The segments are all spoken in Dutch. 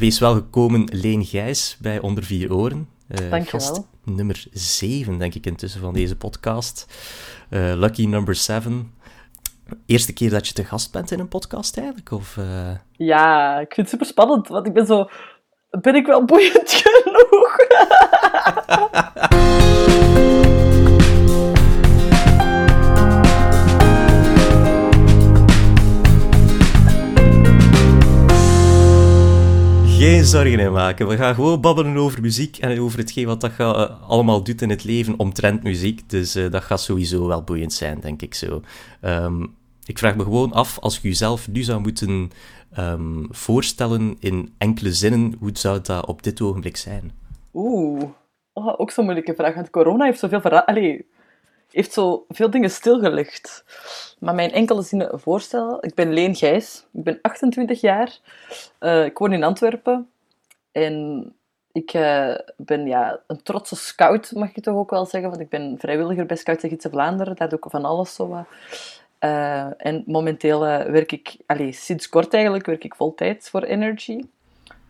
Wees wel gekomen, Leen Gijs, bij Onder Vier Oren. Uh, gast nummer 7, denk ik intussen, van deze podcast. Uh, lucky number 7. Eerste keer dat je te gast bent in een podcast eigenlijk? Of, uh... Ja, ik vind het super spannend, want ik ben zo... Ben ik wel boeiend genoeg? geen zorgen in maken. We gaan gewoon babbelen over muziek en over hetgeen wat dat je uh, allemaal doet in het leven omtrent muziek. Dus uh, dat gaat sowieso wel boeiend zijn, denk ik zo. Um, ik vraag me gewoon af, als je jezelf nu zou moeten um, voorstellen in enkele zinnen, hoe zou dat op dit ogenblik zijn? Oeh, oh, ook zo'n moeilijke vraag. Want corona heeft zoveel heeft zo veel dingen stilgelegd. Maar mijn enkele zinnen voorstellen. Ik ben Leen Gijs. Ik ben 28 jaar. Uh, ik woon in Antwerpen. En ik uh, ben ja, een trotse scout, mag je toch ook wel zeggen. Want ik ben vrijwilliger bij Scouts en Gidsen Vlaanderen. Daar doe ik van alles zo uh, en momenteel werk ik, allez, sinds kort eigenlijk, werk ik voltijds voor Energy.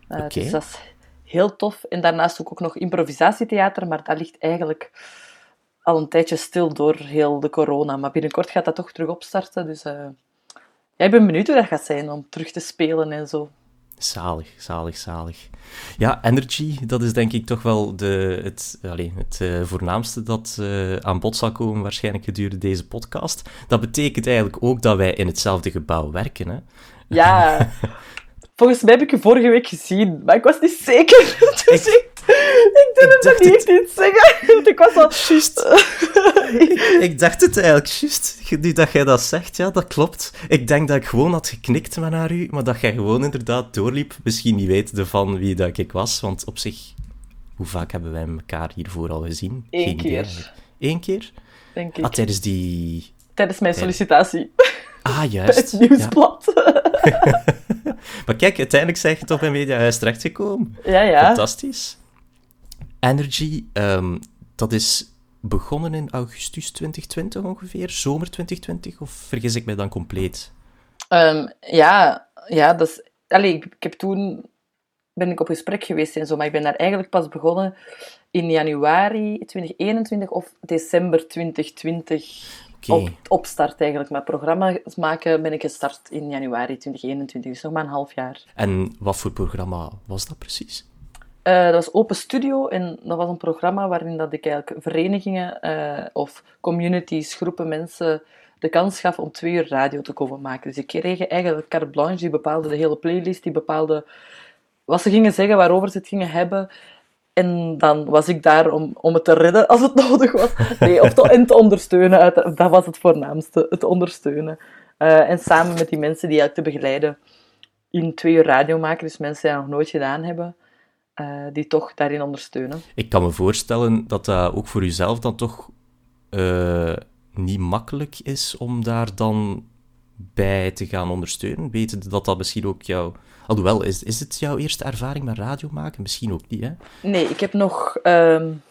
Okay. Dus dat is heel tof. En daarnaast doe ik ook nog improvisatietheater, maar dat ligt eigenlijk al een tijdje stil door heel de corona. Maar binnenkort gaat dat toch terug opstarten. Dus uh, ja, ik ben benieuwd hoe dat gaat zijn om terug te spelen en zo. Zalig, zalig, zalig. Ja, Energy, dat is denk ik toch wel de, het, allez, het uh, voornaamste dat uh, aan bod zal komen waarschijnlijk gedurende deze podcast. Dat betekent eigenlijk ook dat wij in hetzelfde gebouw werken, hè? Ja, volgens mij heb ik je vorige week gezien, maar ik was niet zeker. Dus ik, ik durf het nog niet iets zeggen. Ik was al... Juist. ik, dacht het eigenlijk, juist. Nu dat jij dat zegt, ja, dat klopt. Ik denk dat ik gewoon had geknikt naar u, maar dat jij gewoon inderdaad doorliep. Misschien niet weten van wie dat ik was, want op zich... Hoe vaak hebben wij elkaar hiervoor al gezien? Eén Geen keer. Idee. Eén keer? Denk ik. Ah, tijdens die... Tijdens mijn sollicitatie. Ah, juist. het nieuwsblad. Ja. maar kijk, uiteindelijk zeg je toch bij Mediahuis terechtgekomen. Ja, ja. Fantastisch. Energy, um, dat is begonnen in augustus 2020 ongeveer, zomer 2020, of vergis ik mij dan compleet? Um, ja, ja, dat is... Allee, ik, ik, heb toen... Ben ik op gesprek geweest en zo, maar ik ben daar eigenlijk pas begonnen in januari 2021 of december 2020 op, opstart eigenlijk. Met programma's maken ben ik gestart in januari 2021, dus nog maar een half jaar. En wat voor programma was dat precies? Uh, dat was Open Studio en dat was een programma waarin dat ik eigenlijk verenigingen uh, of communities, groepen mensen de kans gaf om twee uur radio te komen maken. Dus ik kreeg eigenlijk carte blanche, die bepaalde de hele playlist, die bepaalde wat ze gingen zeggen, waarover ze het gingen hebben. En dan was ik daar om, om het te redden als het nodig was. Nee, of te, en te ondersteunen. Dat was het voornaamste, het ondersteunen. Uh, en samen met die mensen die eigenlijk te begeleiden in twee uur radio maken, dus mensen die dat nog nooit gedaan hebben, uh, die toch daarin ondersteunen. Ik kan me voorstellen dat dat ook voor uzelf dan toch uh, niet makkelijk is om daar dan bij te gaan ondersteunen. Weten dat dat misschien ook jouw Alhoewel, is, is het jouw eerste ervaring met radio maken? Misschien ook niet, hè? Nee, ik heb nog um,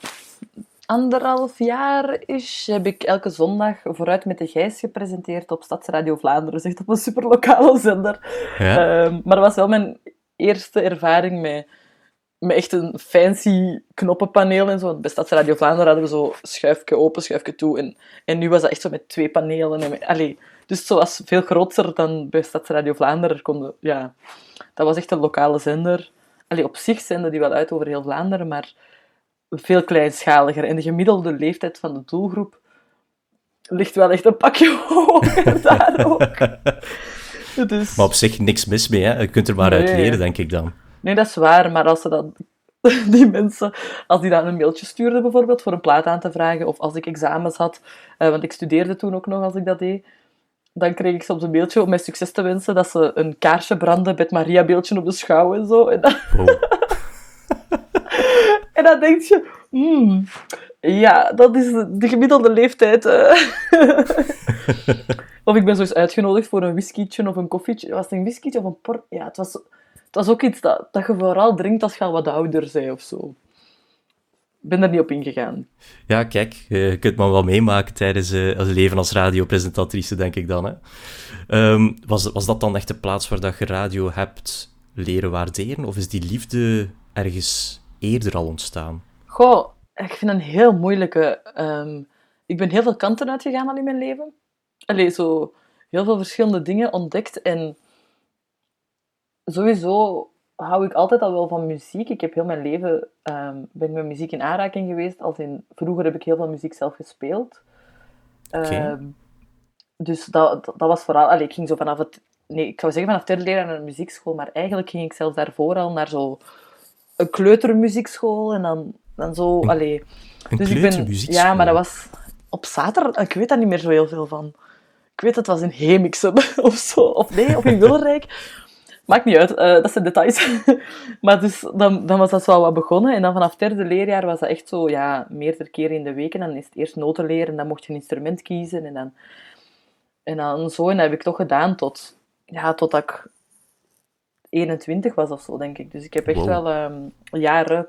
anderhalf jaar is, heb ik elke zondag vooruit met de Gijs gepresenteerd op Stadsradio Vlaanderen. Zegt op een superlokale zender. Ja? Um, maar dat was wel mijn eerste ervaring met, met echt een fancy knoppenpaneel en zo. Bij Stadsradio Vlaanderen hadden we zo schuifje open, schuifje toe. En, en nu was dat echt zo met twee panelen. En met, allee, dus het was veel groter dan bij Stadsradio Vlaanderen. Konden, ja, dat was echt een lokale zender. Allee, op zich zenden die wel uit over heel Vlaanderen, maar veel kleinschaliger. En de gemiddelde leeftijd van de doelgroep ligt wel echt een pakje hoger daar ook. Dus... Maar op zich niks mis mee, hè? Je kunt er maar nee. uit leren, denk ik dan. Nee, dat is waar, maar als ze dan... Die mensen, als die dan een mailtje stuurden bijvoorbeeld voor een plaat aan te vragen, of als ik examens had, uh, want ik studeerde toen ook nog als ik dat deed, dan kreeg ik soms een beeldje om mij succes te wensen dat ze een kaarsje branden met Maria-beeldje op de schouw en zo. En dan, oh. en dan denk je, hmm, ja, dat is de gemiddelde leeftijd. Uh. of ik ben zo eens uitgenodigd voor een whiskietje of een koffietje. Was het een whiskietje of een port? Ja, het was, het was ook iets dat, dat je vooral drinkt als je al wat ouder bent of zo ben er niet op ingegaan. Ja, kijk, je kunt me wel meemaken tijdens uh, het leven als radiopresentatrice, denk ik dan. Hè. Um, was, was dat dan echt de plaats waar dat je radio hebt leren waarderen? Of is die liefde ergens eerder al ontstaan? Goh, ik vind een heel moeilijke. Ehm, ik ben heel veel kanten uitgegaan al in mijn leven. Allee, zo heel veel verschillende dingen ontdekt. En sowieso hou ik altijd al wel van muziek. Ik heb heel mijn leven um, ben ik met muziek in aanraking geweest. Als in, vroeger heb ik heel veel muziek zelf gespeeld. Ehm, dus dat, dat, was vooral... Allee, ik ging zo vanaf het... Nee, ik zou zeggen vanaf derde leraar naar een muziekschool, maar eigenlijk ging ik zelfs daarvoor al naar zo een kleutermuziekschool en dan, dan zo... Allee. Een dus ik ben, Ja, maar dat was op zaterdag... Ik weet daar niet meer zo heel veel van. Ik weet, het was in Hemixen of zo. Of nee, of in Willerijk. Maakt niet uit, uh, dat zijn details. maar dus, dan, dan was dat zo wat begonnen. En dan vanaf derde leerjaar was dat echt zo, ja, meerdere keren in de week. En dan is het eerst noten leren, en dan mocht je een instrument kiezen. En dan, en dan zo, en dat heb ik toch gedaan tot, ja, tot ik 21 was of zo, denk ik. Dus ik heb echt wel um, jaren...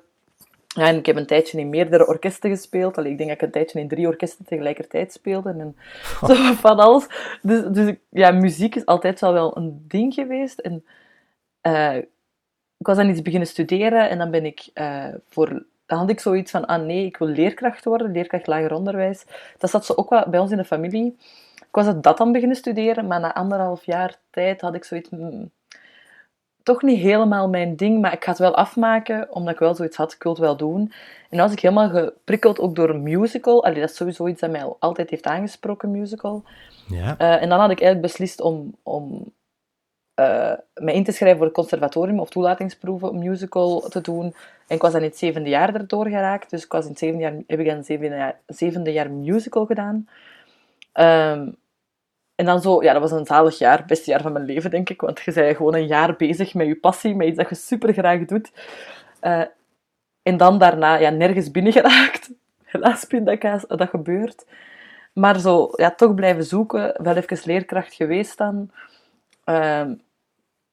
Ja, en ik heb een tijdje in meerdere orkesten gespeeld. Allee, ik denk dat ik een tijdje in drie orkesten tegelijkertijd speelde. En zo van alles. Dus, dus ja, muziek is altijd wel, wel een ding geweest. En uh, ik was dan iets beginnen studeren en dan ben ik uh, voor... Dan had ik zoiets van, ah nee, ik wil leerkracht worden, leerkracht lager onderwijs. Dat zat zo ook wel bij ons in de familie. Ik was dat dan beginnen studeren, maar na anderhalf jaar tijd had ik zoiets... Hmm, toch niet helemaal mijn ding, maar ik ga het wel afmaken, omdat ik wel zoiets had, ik wil het wel doen. En dan was ik helemaal geprikkeld ook door een musical. Allee, dat is sowieso iets dat mij altijd heeft aangesproken, musical. Ja. Uh, en dan had ik eigenlijk beslist om, om uh, mij in te schrijven voor het conservatorium of toelatingsproeven om musical te doen. En ik was dan in het zevende jaar erdoor geraakt. Dus ik was in het zevende jaar, heb ik dan zevende jaar, zevende jaar musical gedaan. Um, en dan zo, ja, dat was een zalig jaar, het beste jaar van mijn leven, denk ik. Want je bent gewoon een jaar bezig met je passie, met iets dat je super graag doet. Uh, en dan daarna ja, nergens binnengeraakt. Helaas, pindakaas, dat gebeurt. Maar zo, ja, toch blijven zoeken. Wel even leerkracht geweest dan. Uh,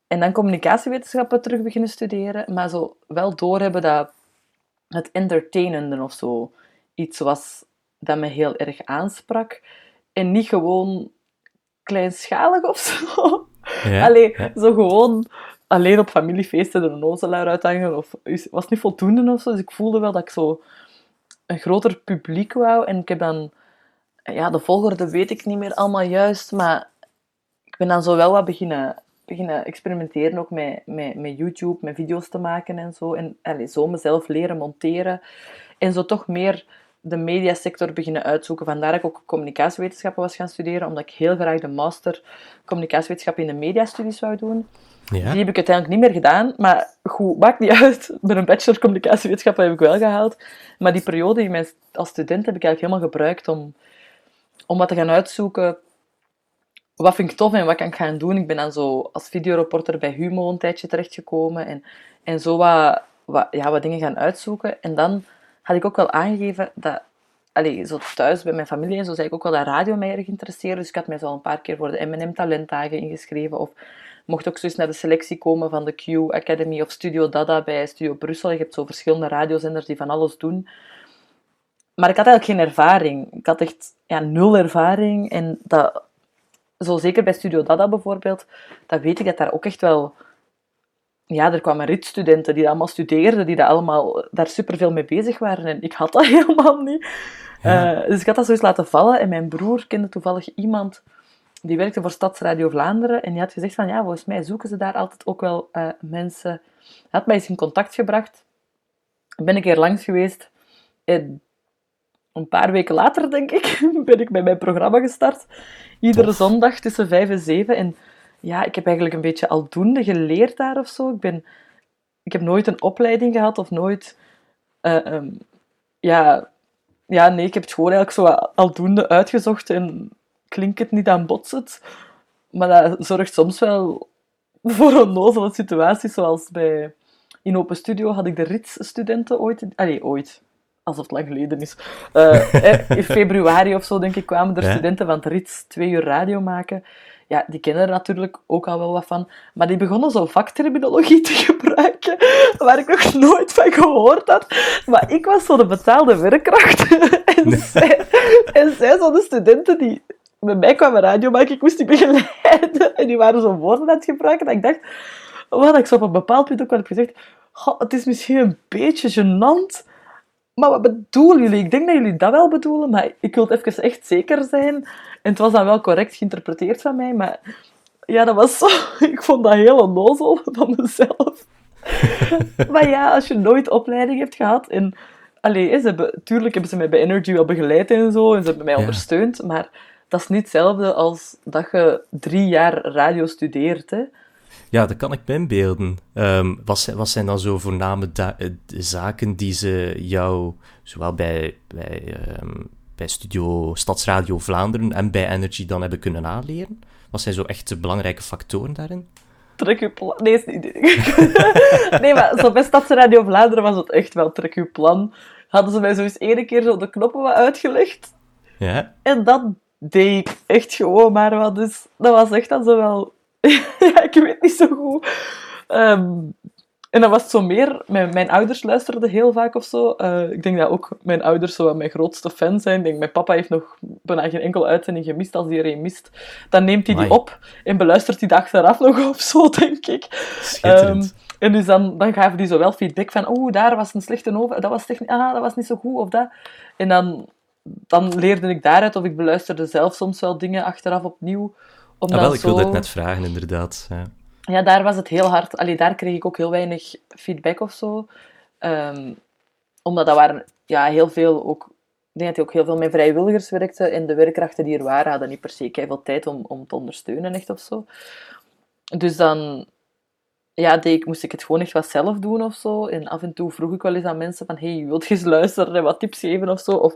en dan communicatiewetenschappen terug beginnen studeren, maar zo wel doorhebben dat het entertainende of zo iets was dat me heel erg aansprak. En niet gewoon kleinschalig of zo. Ja, Allee, zo gewoon alleen op familiefeesten de nozelaar uithangen of was niet voldoende of zo. Dus ik voelde wel dat ik zo een groter publiek wou. En ik heb dan, ja, de volgorde weet ik niet meer allemaal juist, maar ik ben dan zo wel wat beginnen beginnen experimenteren ook met, met, met YouTube, met video's te maken en zo. En allez, zo mezelf leren monteren. En zo toch meer de mediasector beginnen uitzoeken. Vandaar dat ik ook communicatiewetenschappen was gaan studeren, omdat ik heel graag de master communicatiewetenschappen in de mediastudies wou doen. Ja. Die heb ik uiteindelijk niet meer gedaan, maar goed, maakt niet uit. Met een bachelor communicatiewetenschappen heb ik wel gehaald. Maar die periode mijn, als student heb ik eigenlijk helemaal gebruikt om, om wat te gaan uitzoeken wat vind ik tof en wat kan ik gaan doen? Ik ben dan zo als videoreporter bij Humo een tijdje terechtgekomen en, en zo wat, wat, ja, wat dingen gaan uitzoeken. En dan had ik ook wel aangegeven dat, allez, zo thuis bij mijn familie en zo zei ik ook wel dat radio mij erg interesseerde. Dus ik had mij zo al een paar keer voor de M&M talentdagen ingeschreven of mocht ook zo eens naar de selectie komen van de Q Academy of Studio Dada bij Studio Brussel. Je hebt zo verschillende radiozenders die van alles doen. Maar ik had eigenlijk geen ervaring. Ik had echt ja, nul ervaring. En dat, zo zeker bij Studio Dada bijvoorbeeld, dan weet ik dat daar ook echt wel... Ja, er kwamen ritstudenten die dat allemaal studeerden, die dat allemaal daar superveel mee bezig waren. En ik had dat helemaal niet. Uh, dus ik had dat zo eens laten vallen. En mijn broer kende toevallig iemand die werkte voor Stadsradio Vlaanderen. En die had gezegd van, ja, volgens mij zoeken ze daar altijd ook wel uh, mensen. Hij had mij eens in contact gebracht. Ben ik er langs geweest. En een paar weken later, denk ik, ben ik met mijn programma gestart. Iedere zondag tussen vijf en zeven. En ja, ik heb eigenlijk een beetje aldoende geleerd daar of zo. Ik, ben, ik heb nooit een opleiding gehad of nooit... Uh, um, ja, ja, nee, ik heb het gewoon eigenlijk zo aldoende uitgezocht en klinkt het niet aan botsend. Maar dat zorgt soms wel voor een nozele situaties, zoals bij... In Open Studio had ik de RITS-studenten ooit... Allee, ooit alsof het lang geleden is. Uh, in februari of zo, denk ik, kwamen er studenten van het RITS twee uur radio maken. Ja, die kennen er natuurlijk ook al wel wat van. Maar die begonnen zo vakterminologie te gebruiken, waar ik nog nooit van gehoord had. Maar ik was zo de betaalde werkkracht. en, zij, en zij zo de studenten die met mij kwamen radio maken, ik moest die begeleiden. En die waren zo woorden aan het gebruiken. Dat ik dacht wat ik zo op een bepaald punt ook wel heb gezegd, "Goh, het is misschien een beetje gênant, maar wat bedoelen jullie? Ik denk dat jullie dat wel bedoelen, maar ik wil het even echt zeker zijn. En het was dan wel correct geïnterpreteerd van mij, maar ja, dat was zo... Ik vond dat heel onnozel van mezelf. maar ja, als je nooit opleiding hebt gehad en... Allee, ze hebben, tuurlijk hebben ze mij bij Energy wel begeleid en zo, en ze hebben mij Ja. ondersteund, maar dat is niet hetzelfde als dat je drie jaar radio studeert, hè. Ja, dat kan ik me inbeelden. Ehm, wat, zijn, wat zijn dan zo voorname eh, zaken die ze jou, zowel bij, bij, ehm, bij Studio Stadsradio Vlaanderen en bij Energy dan hebben kunnen aanleren? Wat zijn zo echt de belangrijke factoren daarin? Trek uw plan. Nee, is niet. nee, maar zo bij Stadsradio Vlaanderen was het echt wel trek uw plan. Hadden ze mij zo eens één keer zo de knoppen wat uitgelegd. Ja? En dat deed ik echt gewoon maar wat. Dus dat was echt dan zo wel... ja, ik weet niet zo goed. Ehm, en dan was het zo meer... Mijn, mijn ouders luisterden heel vaak of zo. Eh, ik denk dat ook mijn ouders zo mijn grootste fan zijn. Ik denk, mijn papa heeft nog bijna geen enkele uitzending gemist. Als hij er een mist, dan neemt hij die op en beluistert hij de achteraf nog of zo, denk ik. Schitterend. Ehm, en dus dan, dan gaven die zo wel feedback van, oeh, daar was een slechte over, dat was, techni- ah, dat was niet zo goed, of dat. En dan, dan leerde ik daaruit, of ik beluisterde zelf soms wel dingen achteraf opnieuw. Om ah, wel, ik zo... wilde het net vragen, inderdaad. Ja. Ja, daar was het heel hard. Allee, daar kreeg ik ook heel weinig feedback of zo. Ehm, omdat dat waren ja, heel veel ook... Ik denk dat hij ook heel veel met vrijwilligers werkte. En de werkkrachten die er waren, hadden niet per se veel tijd om, om te ondersteunen, echt of zo. Dus dan ja, deed ik, moest ik het gewoon echt wat zelf doen of zo. En af en toe vroeg ik wel eens aan mensen van hey, wilt je eens luisteren en wat tips geven of zo. Of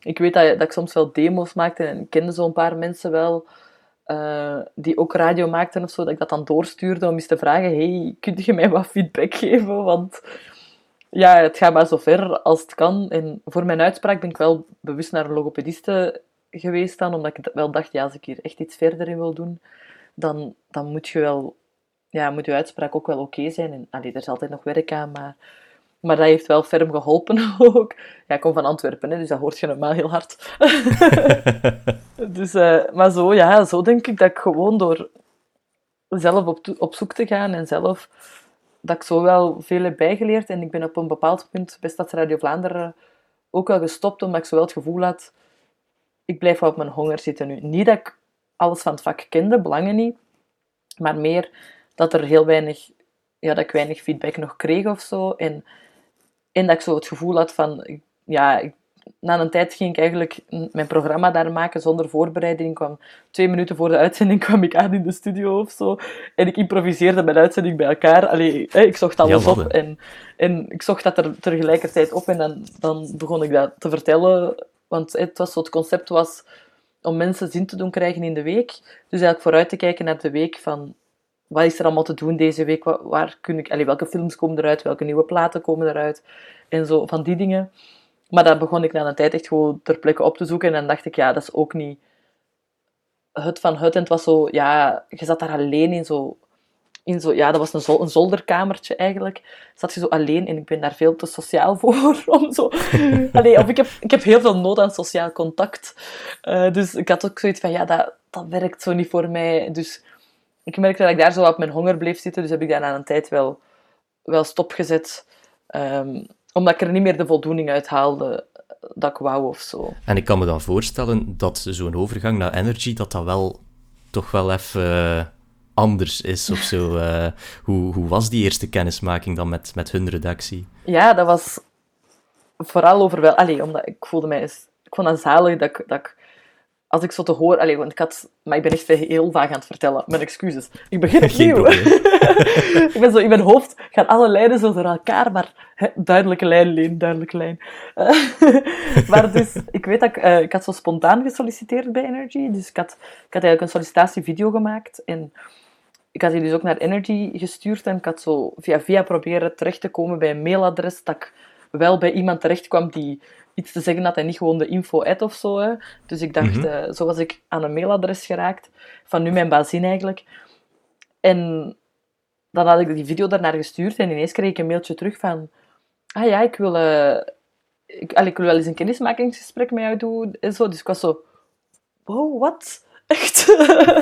ik weet dat, dat ik soms wel demo's maakte en ik kende zo'n paar mensen wel eh, die ook radio maakten of zo, dat ik dat dan doorstuurde om eens te vragen hey, kun je mij wat feedback geven? Want ja, het gaat maar zo ver als het kan. En voor mijn uitspraak ben ik wel bewust naar een logopediste geweest dan, omdat ik wel dacht, ja, als ik hier echt iets verder in wil doen, dan, dan moet je wel ja, moet je uitspraak ook wel oké zijn. En allee, er is altijd nog werk aan, maar, maar dat heeft wel ferm geholpen ook. Ja, ik kom van Antwerpen, hè, dus dat hoort je normaal heel hard. dus, eh, maar zo, ja, zo denk ik dat ik gewoon door zelf op, op zoek te gaan en zelf dat ik zo wel veel heb bijgeleerd. En ik ben op een bepaald punt bij Stadsradio Vlaanderen ook wel gestopt, omdat ik zo wel het gevoel had, ik blijf wel op mijn honger zitten nu. Niet dat ik alles van het vak kende, belangen niet, maar meer dat er heel weinig, ja, dat ik weinig feedback nog kreeg of zo. En, en dat ik zo het gevoel had van, ja, ik, na een tijd ging ik eigenlijk mijn programma daar maken zonder voorbereiding. Ik kwam twee minuten voor de uitzending kwam ik aan in de studio of zo. En ik improviseerde mijn uitzending bij elkaar. Allee, ik zocht alles op en, en ik zocht dat er tegelijkertijd op en dan, dan begon ik dat te vertellen. Want het, was zo, het concept was om mensen zin te doen krijgen in de week. Dus eigenlijk vooruit te kijken naar de week van wat is er allemaal te doen deze week? Waar, kun ik, welke films komen eruit? Welke nieuwe platen komen eruit? En zo van die dingen. Maar dat begon ik na een tijd echt gewoon ter plekke op te zoeken. En dan dacht ik, ja, dat is ook niet het van het. En het was zo, ja, je zat daar alleen in zo, in zo ja, dat was een, een zolderkamertje eigenlijk. Zat je zo alleen en ik ben daar veel te sociaal voor. Om zo, allee, of ik heb, ik heb heel veel nood aan sociaal contact. Eh, dus ik had ook zoiets van, ja, dat, dat werkt zo niet voor mij. Dus ik merkte dat ik daar zo op mijn honger bleef zitten. Dus heb ik daar na een tijd wel, wel stopgezet. Ehm, omdat ik er niet meer de voldoening uit haalde dat ik wou of zo. En ik kan me dan voorstellen dat zo'n overgang naar Energy, dat dat wel toch wel even eh, anders is of zo. Eh, hoe, hoe was die eerste kennismaking dan met, met hun redactie? Ja, dat was vooral over wel... Allee, omdat ik voelde mij... Ik vond het zalig dat ik... Dat ik als ik zo te horen... Allee, want ik had... Maar ik ben echt heel vaag aan het vertellen. Mijn excuses. Ik begin opnieuw. ik ben zo... In mijn hoofd gaan alle lijnen zo door elkaar, maar... Duidelijke lijn, Leen, duidelijke lijn. Maar dus... Ik weet dat ik... eh, ik had zo spontaan gesolliciteerd bij Energy. Dus ik had, ik had eigenlijk een sollicitatievideo gemaakt. En ik had die dus ook naar Energy gestuurd en ik had zo via via proberen terecht te komen bij een mailadres dat ik wel bij iemand terecht kwam die iets te zeggen had en niet gewoon de info-ad of zo. Hè. Dus ik dacht, eh, zo was ik aan een mailadres geraakt, van nu mijn bazin eigenlijk. En dan had ik die video daarnaar gestuurd en ineens kreeg ik een mailtje terug van ah ja, ik wil, eh, ik, ik wil wel eens een kennismakingsgesprek met jou doen en zo. Dus ik was zo, wow, wat? Echt.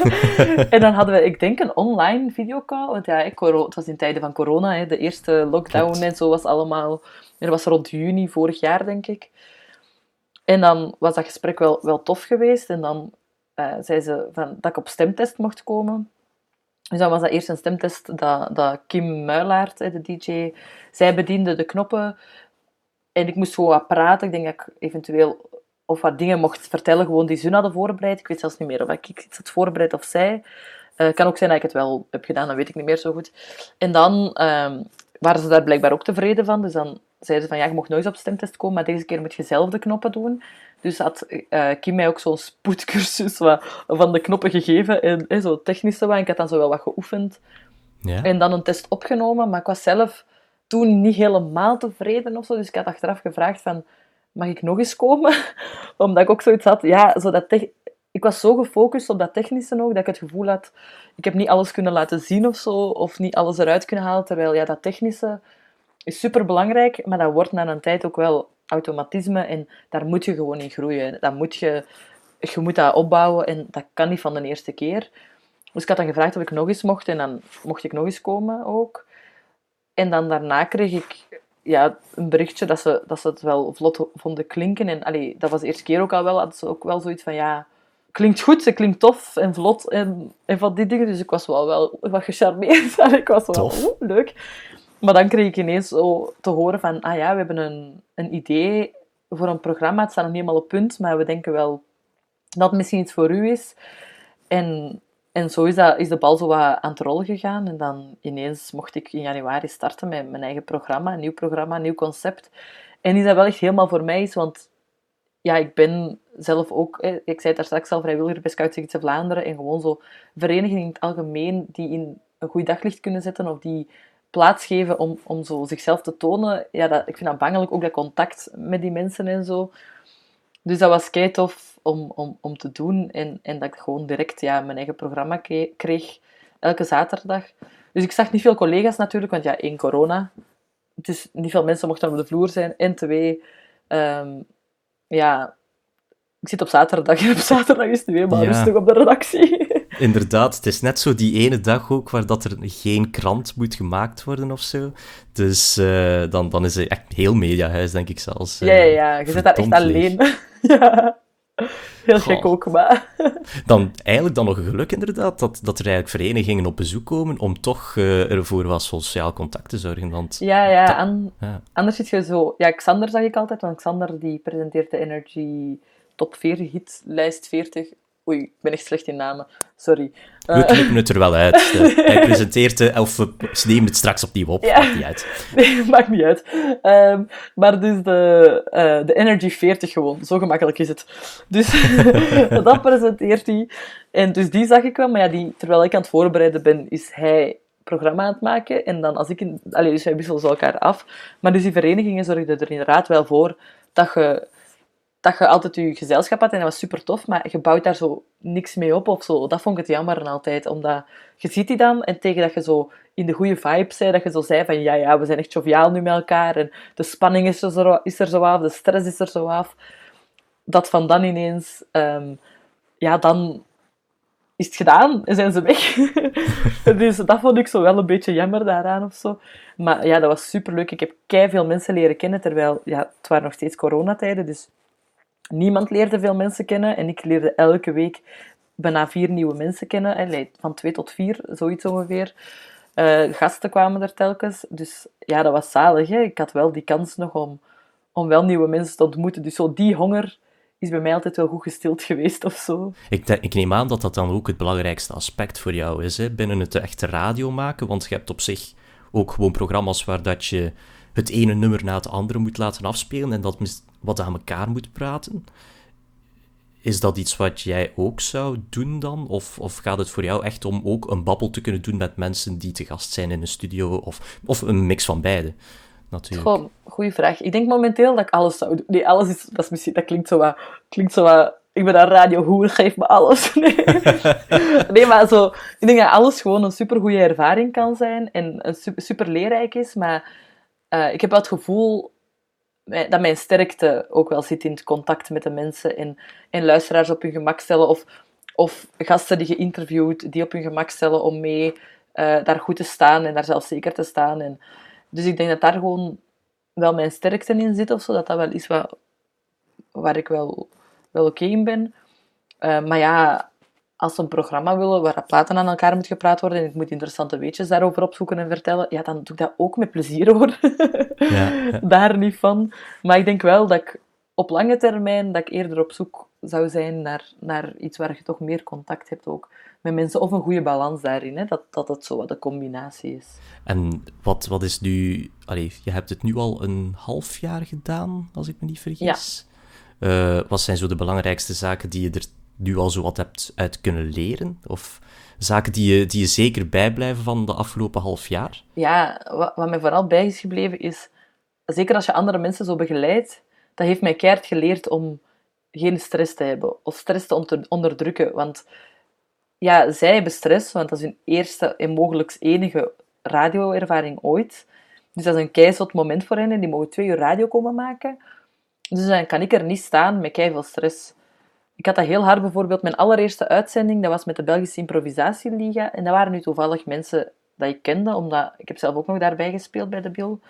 en dan hadden we, ik denk, een online videocall. Want ja, het was in tijden van corona, hè, de eerste lockdown en zo was allemaal... Dat was rond juni vorig jaar, denk ik. En dan was dat gesprek wel, wel tof geweest. En dan uh, zei ze van, dat ik op stemtest mocht komen. Dus dan was dat eerst een stemtest dat, dat Kim Muilaert, de DJ, zij bediende de knoppen. En ik moest gewoon wat praten. Ik denk dat ik eventueel of wat dingen mocht vertellen, gewoon die ze hadden voorbereid. Ik weet zelfs niet meer of ik iets had voorbereid of zij. Het uh, kan ook zijn dat ik het wel heb gedaan, dat weet ik niet meer zo goed. En dan um, waren ze daar blijkbaar ook tevreden van. Dus dan zeiden ze van, ja, je mocht nooit op stemtest komen, maar deze keer moet je zelf de knoppen doen. Dus had uh, Kim mij ook zo'n spoedcursus wat, van de knoppen gegeven. En, en zo technische wat. Ik had dan zo wel wat geoefend. Ja. En dan een test opgenomen, maar ik was zelf toen niet helemaal tevreden of zo. Dus ik had achteraf gevraagd van, mag ik nog eens komen? Omdat ik ook zoiets had, ja, zo dat ik was zo gefocust op dat technische nog, dat ik het gevoel had, ik heb niet alles kunnen laten zien of zo, of niet alles eruit kunnen halen, terwijl ja, dat technische is super belangrijk, maar dat wordt na een tijd ook wel automatisme en daar moet je gewoon in groeien. Dat moet je, je moet dat opbouwen en dat kan niet van de eerste keer. Dus ik had dan gevraagd of ik nog eens mocht en dan mocht ik nog eens komen ook. En dan daarna kreeg ik ja, een berichtje dat ze, dat ze het wel vlot vonden klinken. En allee, dat was de eerste keer ook al wel, hadden ze ook wel zoiets van, ja, klinkt goed, ze klinkt tof en vlot en, en van die dingen. Dus ik was wel, wel wat gecharmeerd. ik was wel, leuk. Maar dan kreeg ik ineens zo te horen van, ah ja, we hebben een, een idee voor een programma. Het staat nog niet helemaal op punt, maar we denken wel dat het misschien iets voor u is. En, en zo is, dat, is de bal zo wat aan het rollen gegaan. En dan ineens mocht ik in januari starten met mijn eigen programma, een nieuw programma, een nieuw concept. En is dat wel echt helemaal voor mij is, want ja, ik ben zelf ook, ik zei daar straks al, vrijwilliger bij Scouts Vlaanderen en gewoon zo verenigingen in het algemeen die in een goed daglicht kunnen zetten of die plaats geven om, om zo zichzelf te tonen. Ja, dat, ik vind dat bangelijk, ook dat contact met die mensen en zo. Dus dat was kei tof om, om, om te doen. En, en dat ik gewoon direct ja, mijn eigen programma kreeg, elke zaterdag. Dus ik zag niet veel collega's natuurlijk, want ja, één corona. Dus niet veel mensen mochten op de vloer zijn. En twee, um, ja, ik zit op zaterdag en op zaterdag is het nu helemaal rustig op de redactie. Inderdaad, het is net zo die ene dag ook waar dat er geen krant moet gemaakt worden of zo. Dus uh, dan, dan is het echt heel mediahuis, denk ik zelfs. Uh, ja, ja, ja, je zit daar echt alleen. ja. Heel gek ook, maar... dan eigenlijk dan nog geluk inderdaad, dat, dat er eigenlijk verenigingen op bezoek komen om toch uh, ervoor wat sociaal contact te zorgen. Want ja, ja, an ja, anders zit je zo... Ja, Xander zag ik altijd, want Xander die presenteert de Energy top 40, hitlijst 40 Oei, ik ben echt slecht in namen. Sorry. We uh, knippen het er wel uit. Hij presenteert, of we nemen het straks opnieuw op. Ja. Maakt niet uit. Nee, maakt niet uit. Um, maar dus de, uh, de Energy 40 gewoon. Zo gemakkelijk is het. Dus dat presenteert hij. En dus die zag ik wel. Maar ja, die, terwijl ik aan het voorbereiden ben, is hij programma aan het maken. En dan als ik... In, allee, dus wij wisselen elkaar af. Maar dus die verenigingen zorgden er inderdaad wel voor dat je dat je altijd je gezelschap had en dat was super tof, maar je bouwt daar zo niks mee op of zo. Dat vond ik het jammer altijd, omdat je ziet die dan en tegen dat je zo in de goede vibe zei, dat je zo zei van ja, ja, we zijn echt joviaal nu met elkaar en de spanning is er zo, is er zo af, de stress is er zo af. Dat van dan ineens, um, ja, dan is het gedaan en zijn ze weg. dus dat vond ik zo wel een beetje jammer daaraan of zo. Maar ja, dat was super leuk. Ik heb kei veel mensen leren kennen, terwijl ja, het waren nog steeds coronatijden, dus Niemand leerde veel mensen kennen en ik leerde elke week bijna vier nieuwe mensen kennen. Van twee tot vier, zoiets ongeveer. Uh, gasten kwamen er telkens. Dus ja, dat was zalig. Hè? Ik had wel die kans nog om, om wel nieuwe mensen te ontmoeten. Dus zo die honger is bij mij altijd wel goed gestild geweest of zo. Ik, ik neem aan dat dat dan ook het belangrijkste aspect voor jou is, hè? binnen het echte radio maken. Want je hebt op zich ook gewoon programma's waar dat je het ene nummer na het andere moet laten afspelen en dat wat aan elkaar moet praten. Is dat iets wat jij ook zou doen dan? Of, of gaat het voor jou echt om ook een babbel te kunnen doen met mensen die te gast zijn in een studio? Of, of een mix van beide? Natuurlijk. Goh, goeie vraag. Ik denk momenteel dat ik alles zou doen. Nee, alles is, dat, is misschien, dat klinkt zo wat, klinkt zo wat ik ben een radiohoer, geef me alles. Nee. nee, maar zo, ik denk dat alles gewoon een super goede ervaring kan zijn en super, super leerrijk is. Maar uh, ik heb wel het gevoel dat mijn sterkte ook wel zit in het contact met de mensen en, en luisteraars op hun gemak stellen of, of gasten die je interviewt, die op hun gemak stellen om mee uh, daar goed te staan en daar zelfzeker te staan. En, dus ik denk dat daar gewoon wel mijn sterkte in zit of zo. Dat dat wel is wat, waar ik wel, wel oké in ben. Uh, maar ja, als ze een programma willen waar platen aan elkaar moet gepraat worden en ik moet interessante weetjes daarover opzoeken en vertellen, ja, dan doe ik dat ook met plezier hoor. Ja, Daar niet van. Maar ik denk wel dat ik op lange termijn dat ik eerder op zoek zou zijn naar, naar iets waar je toch meer contact hebt ook met mensen. Of een goede balans daarin, hè? Dat, dat het zo wat de combinatie is. En wat, wat is nu... Allee, je hebt het nu al een half jaar gedaan, als ik me niet vergis. Ja. Uh, wat zijn zo de belangrijkste zaken die je er nu al zo wat hebt uit kunnen leren? Of zaken die je, die je zeker bijblijven van de afgelopen half jaar? Ja, wat, mij vooral bij is gebleven is... Zeker als je andere mensen zo begeleidt, dat heeft mij keihard geleerd om geen stress te hebben. Of stress te onderdrukken. Want ja, zij hebben stress, want dat is hun eerste en mogelijk enige radioervaring ooit. Dus dat is een keizot moment voor hen. En die mogen twee uur radio komen maken. Dus dan kan ik er niet staan met veel stress. Ik had dat heel hard bijvoorbeeld. Mijn allereerste uitzending, dat was met de Belgische Improvisatieliga. En dat waren nu toevallig mensen dat ik kende, omdat ik heb zelf ook nog daarbij gespeeld bij de Bil.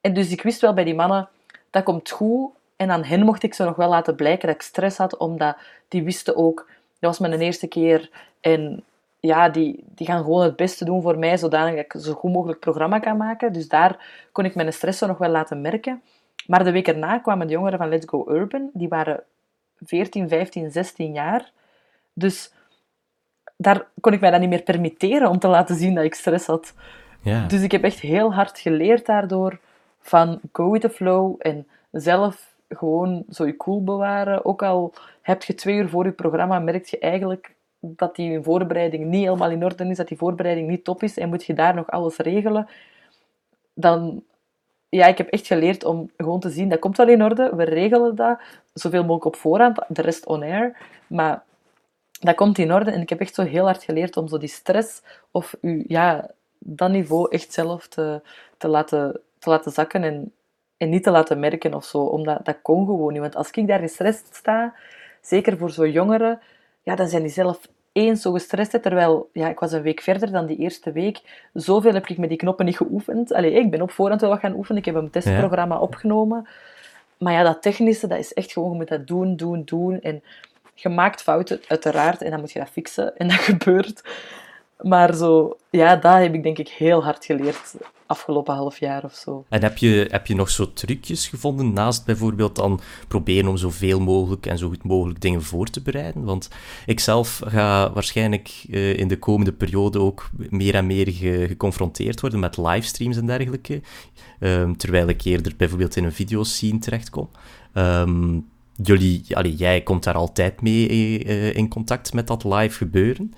En dus ik wist wel bij die mannen, dat komt goed. En aan hen mocht ik ze nog wel laten blijken dat ik stress had, omdat die wisten ook dat was mijn eerste keer. En ja, die, die gaan gewoon het beste doen voor mij, zodanig dat ik zo goed mogelijk programma kan maken. Dus daar kon ik mijn stress nog wel laten merken. Maar de week erna kwamen de jongeren van Let's Go Urban. Die waren 14, 15, 16 jaar. Dus daar kon ik mij dan niet meer permitteren om te laten zien dat ik stress had. Ja. Dus ik heb echt heel hard geleerd daardoor van go with the flow en zelf gewoon zo je cool bewaren. Ook al heb je twee uur voor je programma, merk je eigenlijk dat die voorbereiding niet helemaal in orde is, dat die voorbereiding niet top is en moet je daar nog alles regelen. Dan, ja, ik heb echt geleerd om gewoon te zien, dat komt wel in orde, we regelen dat zoveel mogelijk op voorhand, de rest on air, maar dat komt in orde en ik heb echt zo heel hard geleerd om zo die stress of ja, dat niveau echt zelf te, te, laten, te laten zakken en en niet te laten merken of zo, omdat dat kon gewoon niet. Want als ik daar gestrest sta, zeker voor zo'n jongeren, ja, dan zijn die zelf eens zo gestrest, terwijl ja, ik was een week verder dan die eerste week. Zoveel heb ik met die knoppen niet geoefend. Allee, ik ben op voorhand wel wat gaan oefenen, ik heb een testprogramma opgenomen. Maar ja, dat technische, dat is echt gewoon, je moet dat doen, doen, doen. En je maakt fouten, uiteraard, en dan moet je dat fixen. En dat gebeurt. Maar zo, ja, dat heb ik denk ik heel hard geleerd afgelopen half jaar of zo. En heb je, heb je nog zo trucjes gevonden, naast bijvoorbeeld dan proberen om zoveel mogelijk en zo goed mogelijk dingen voor te bereiden? Want ik zelf ga waarschijnlijk uh, in de komende periode ook meer en meer geconfronteerd worden met livestreams en dergelijke, um, terwijl ik eerder bijvoorbeeld in een videoscene terechtkom. Um, jullie, jij komt daar altijd mee uh, in contact met dat live gebeuren.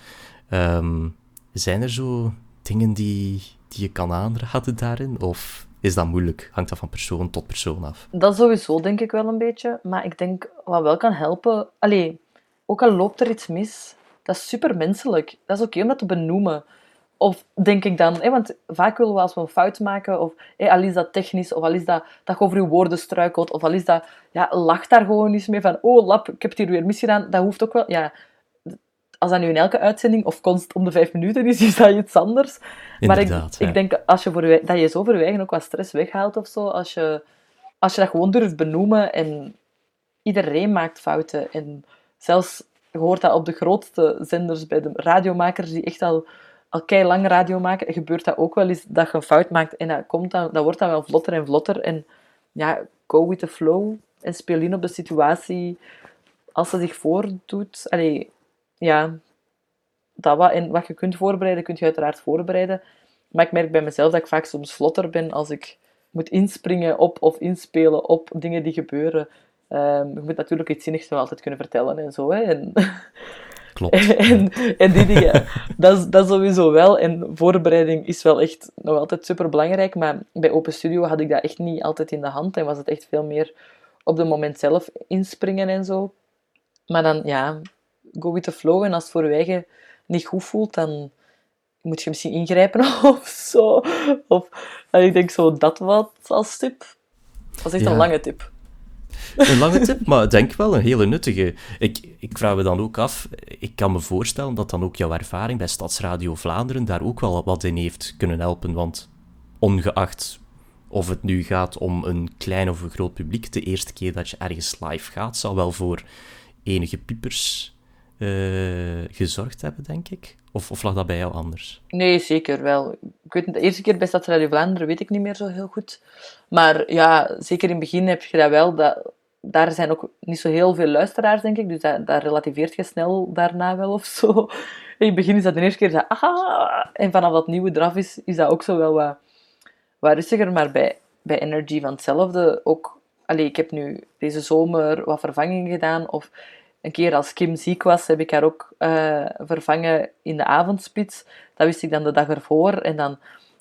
Um, zijn er zo dingen die, die je kan aanraden daarin? Of is dat moeilijk? Hangt dat van persoon tot persoon af? Dat sowieso, denk ik wel een beetje. Maar ik denk, wat wel kan helpen... Allee, ook al loopt er iets mis, dat is super menselijk. Dat is oké om dat te benoemen. Of denk ik dan, hè, want vaak willen we als we een fout maken, of al is dat technisch, of al is dat dat je over je woorden struikelt, of al is dat, ja, lach daar gewoon eens mee van, oh lap, ik heb het hier weer misgedaan. Dat hoeft ook wel, ja, als dat nu in elke uitzending of konst om de vijf minuten is, is dat iets anders. maar ik, ik denk als je voor dat je zo voor je ook wat stress weghaalt of zo, als je, als je dat gewoon durft benoemen en iedereen maakt fouten. En zelfs, je hoort dat op de grootste zenders bij de radiomakers die echt al, al kei lang radio maken, gebeurt dat ook wel eens dat je een fout maakt en dat, komt dan, dat wordt dan wel vlotter en vlotter. En ja, go with the flow en speel in op de situatie als ze zich voordoet. Allee, ja, dat wat, en wat je kunt voorbereiden, kun je uiteraard voorbereiden. Maar ik merk bij mezelf dat ik vaak soms vlotter ben als ik moet inspringen op of inspelen op dingen die gebeuren. Um, je moet natuurlijk iets zinnigs wel altijd kunnen vertellen en zo. Hè. En, Klopt. en, en die dingen, dat, is, dat sowieso wel. En voorbereiding is wel echt nog altijd super belangrijk. Maar bij Open Studio had ik dat echt niet altijd in de hand. En was het echt veel meer op het moment zelf inspringen en zo. Maar dan, ja, go with the flow. En als het voor je eigen niet goed voelt, dan moet je misschien ingrijpen of zo. Of ik denk zo dat wat als tip. Dat is echt een lange tip. Een lange tip, maar denk wel een hele nuttige. Ik, ik vraag me dan ook af, ik kan me voorstellen dat dan ook jouw ervaring bij Stadsradio Vlaanderen daar ook wel wat in heeft kunnen helpen, want ongeacht of het nu gaat om een klein of een groot publiek, de eerste keer dat je ergens live gaat, zal wel voor enige piepers uh, gezorgd hebben, denk ik. Of, of lag dat bij jou anders? Nee, zeker wel. Ik weet, de eerste keer bij Stadsradio Vlaanderen weet ik niet meer zo heel goed. Maar ja, zeker in het begin heb je dat wel. Dat, daar zijn ook niet zo heel veel luisteraars, denk ik. Dus dat, dat relativeert je snel daarna wel of zo. In het begin is dat de eerste keer dat... Ah, en vanaf dat nieuwe draf is, is dat ook zo wel wat, wat rustiger. Maar bij, bij Energy van hetzelfde ook... Allee, ik heb nu deze zomer wat vervangingen gedaan. Of een keer als Kim ziek was, heb ik haar ook uh, vervangen in de avondspits. Dat wist ik dan de dag ervoor. En dan,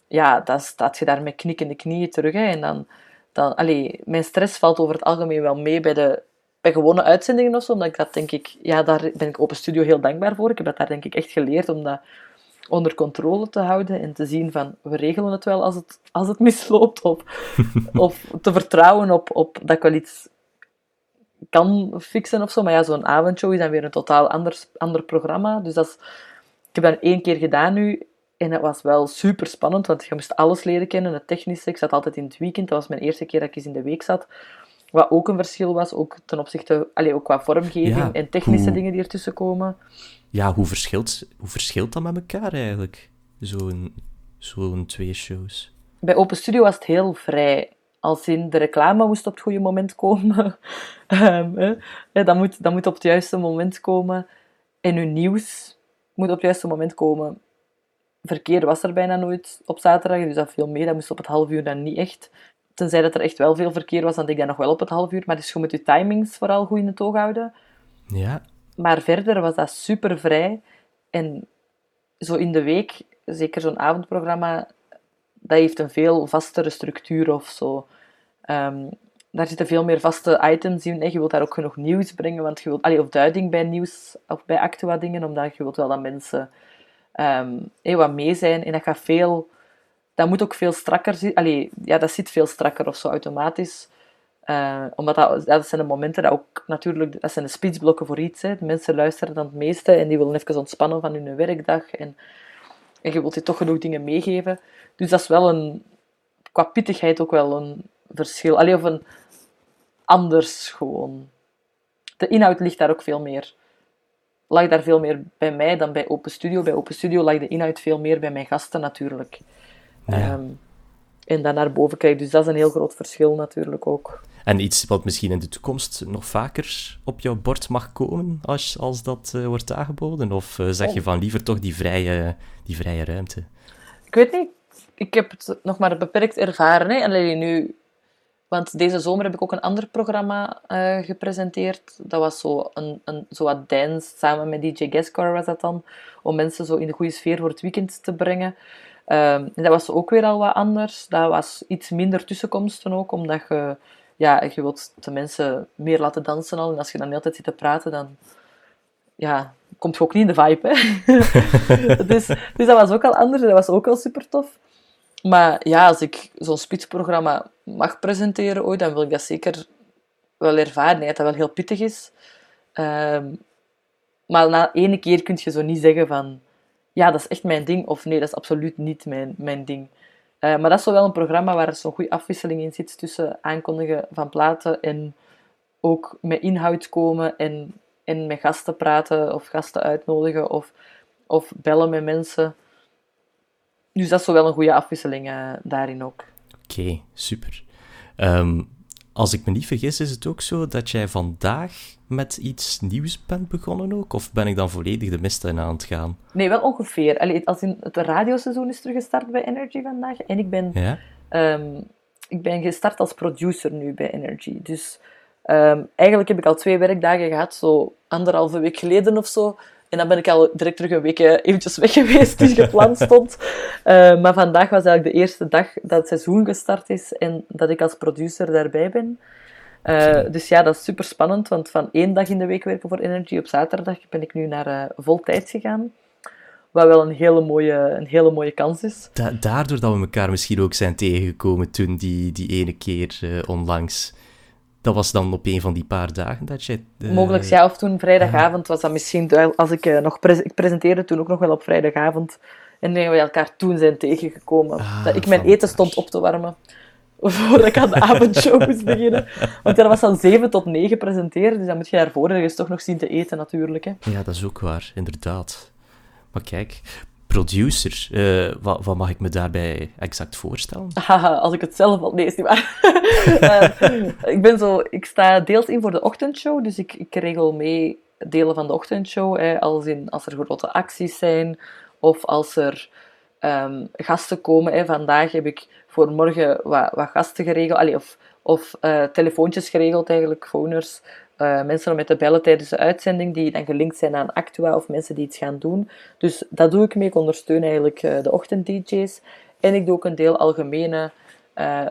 ja, dan staat je daar met knikkende knieën terug. En dan, dan, allee, mijn stress valt over het algemeen wel mee bij de bij gewone uitzendingen of zo. Omdat ik dat denk ik, ja, daar ben ik Open Studio heel dankbaar voor. Ik heb dat daar denk ik echt geleerd om dat onder controle te houden en te zien van we regelen het wel als het, als het misloopt. Of, of te vertrouwen op, op dat ik wel iets kan fixen of zo. Maar ja, zo'n avondshow is dan weer een totaal anders, ander programma. Dus dat is, ik heb dat één keer gedaan nu. En dat was wel super spannend, want je moest alles leren kennen. Het technische, ik zat altijd in het weekend. Dat was mijn eerste keer dat ik eens in de week zat. Wat ook een verschil was, ook ten opzichte, allez, ook qua vormgeving en technische dingen die ertussen komen. Ja, hoe verschilt, hoe verschilt dat met elkaar eigenlijk? Zo'n zo'n twee shows. Bij Open Studio was het heel vrij. Als in de reclame moest op het goede moment komen. um, dat, moet, dat moet op het juiste moment komen. En uw nieuws moet op het juiste moment komen. Verkeer was er bijna nooit op zaterdag, dus dat viel mee. Dat moest op het half uur dan niet echt. Tenzij dat er echt wel veel verkeer was, dan denk ik dat nog wel op het half uur. Maar dus je moet je timings vooral goed in het oog houden. Ja. Maar verder was dat super vrij. En zo in de week, zeker zo'n avondprogramma, dat heeft een veel vastere structuur of zo. Um, daar zitten veel meer vaste items in. Je wilt daar ook genoeg nieuws brengen, want je wilt, allee, of duiding bij nieuws of bij actua dingen, omdat je wilt wel dat mensen um, wat mee zijn. En dat gaat veel, dat moet ook veel strakker zitten. Ja, dat zit veel strakker of zo automatisch. Uh, omdat dat, dat zijn de momenten dat ook natuurlijk, dat zijn de speechblokken voor iets. Hè. De mensen luisteren dan het meeste en die willen even ontspannen van hun werkdag. En, en je wilt je toch genoeg dingen meegeven. Dus dat is wel een, qua pittigheid ook wel een verschil. Allee, of een anders gewoon. De inhoud ligt daar ook veel meer. Lag daar veel meer bij mij dan bij Open Studio. Bij Open Studio lag de inhoud veel meer bij mijn gasten natuurlijk. Ehm, en dan naar boven kijken. Dus dat is een heel groot verschil natuurlijk ook. En iets wat misschien in de toekomst nog vaker op jouw bord mag komen als, als dat uh, wordt aangeboden? Of uh, zeg je oh. van liever toch die vrije, die vrije ruimte? Ik weet niet. Ik heb het nog maar beperkt ervaren. Hè. Alleen nu want deze zomer heb ik ook een ander programma uh, gepresenteerd. Dat was zo, een, een, zo wat dance, samen met DJ Gascar was dat dan. Om mensen zo in de goede sfeer voor het weekend te brengen. Um, dat was ook weer al wat anders. Dat was iets minder tussenkomsten ook, omdat je, ja, je wilt de mensen meer laten dansen al. En als je dan de hele tijd zit te praten, dan ja, komt je ook niet in de vibe. Hè? dus, dus dat was ook al anders. Dat was ook al super tof. Maar ja, als ik zo'n spitsprogramma mag presenteren ooit, dan wil ik dat zeker wel ervaren. Dat dat wel heel pittig is. Ehm, maar na ene keer kun je zo niet zeggen van... Ja, dat is echt mijn ding. Of nee, dat is absoluut niet mijn, mijn ding. Uh, maar dat is wel een programma waar zo'n goede afwisseling in zit tussen aankondigen van platen en ook met inhoud komen en, en met gasten praten of gasten uitnodigen of, of bellen met mensen. Dus dat is wel een goede afwisseling uh, daarin ook. Oké, super. Ehm, als ik me niet vergis, is het ook zo dat jij vandaag met iets nieuws bent begonnen ook? Of ben ik dan volledig de mist in aan het gaan? Nee, wel ongeveer. Allee, als in het radioseizoen is teruggestart bij Energy vandaag. En ik ben, ja? um, ik ben gestart als producer nu bij Energy. Dus um, eigenlijk heb ik al twee werkdagen gehad, zo anderhalve week geleden of zo. En dan ben ik al direct terug een week eh, eventjes weg geweest, die gepland stond. Uh, maar vandaag was eigenlijk de eerste dag dat het seizoen gestart is en dat ik als producer daarbij ben. Uh, dus ja, dat is super spannend, want van één dag in de week werken voor Energy op zaterdag ben ik nu naar uh, voltijds gegaan. Wat wel een hele mooie, een hele mooie kans is. daardoor dat we elkaar misschien ook zijn tegengekomen toen, die, die ene keer onlangs. Dat was dan op een van die paar dagen dat je... Uh, Mogelijk, ja. Of toen vrijdagavond was dat misschien... Als ik nog... ik presenteerde toen ook nog wel op vrijdagavond. En denk we elkaar toen zijn tegengekomen. Ah, dat ik mijn eten stond op te warmen. Voordat ik aan de avondshow moest beginnen. Want dat was dan 7 tot 9 presenteren. Dus dan moet je daarvoor ergens toch nog zien te eten, natuurlijk. Hè. Ja, dat is ook waar, inderdaad. Maar kijk, producer, uh, wat, wat, mag ik me daarbij exact voorstellen? als ik het zelf al... Nee, is niet waar. uh, ik, ben zo, ik sta deels in voor de ochtendshow, dus ik, ik regel mee delen van de ochtendshow. Hè, als, in, als er grote acties zijn, of als er um, gasten komen. Hè. Vandaag heb ik voor morgen wat, wat gasten geregeld, of, of uh, telefoontjes geregeld eigenlijk, phoners. Uh, mensen om met te bellen tijdens de uitzending die dan gelinkt zijn aan Actua of mensen die iets gaan doen. Dus dat doe ik mee. Ik ondersteun eigenlijk uh, de ochtend-DJ's. En ik doe ook een deel algemene, uh,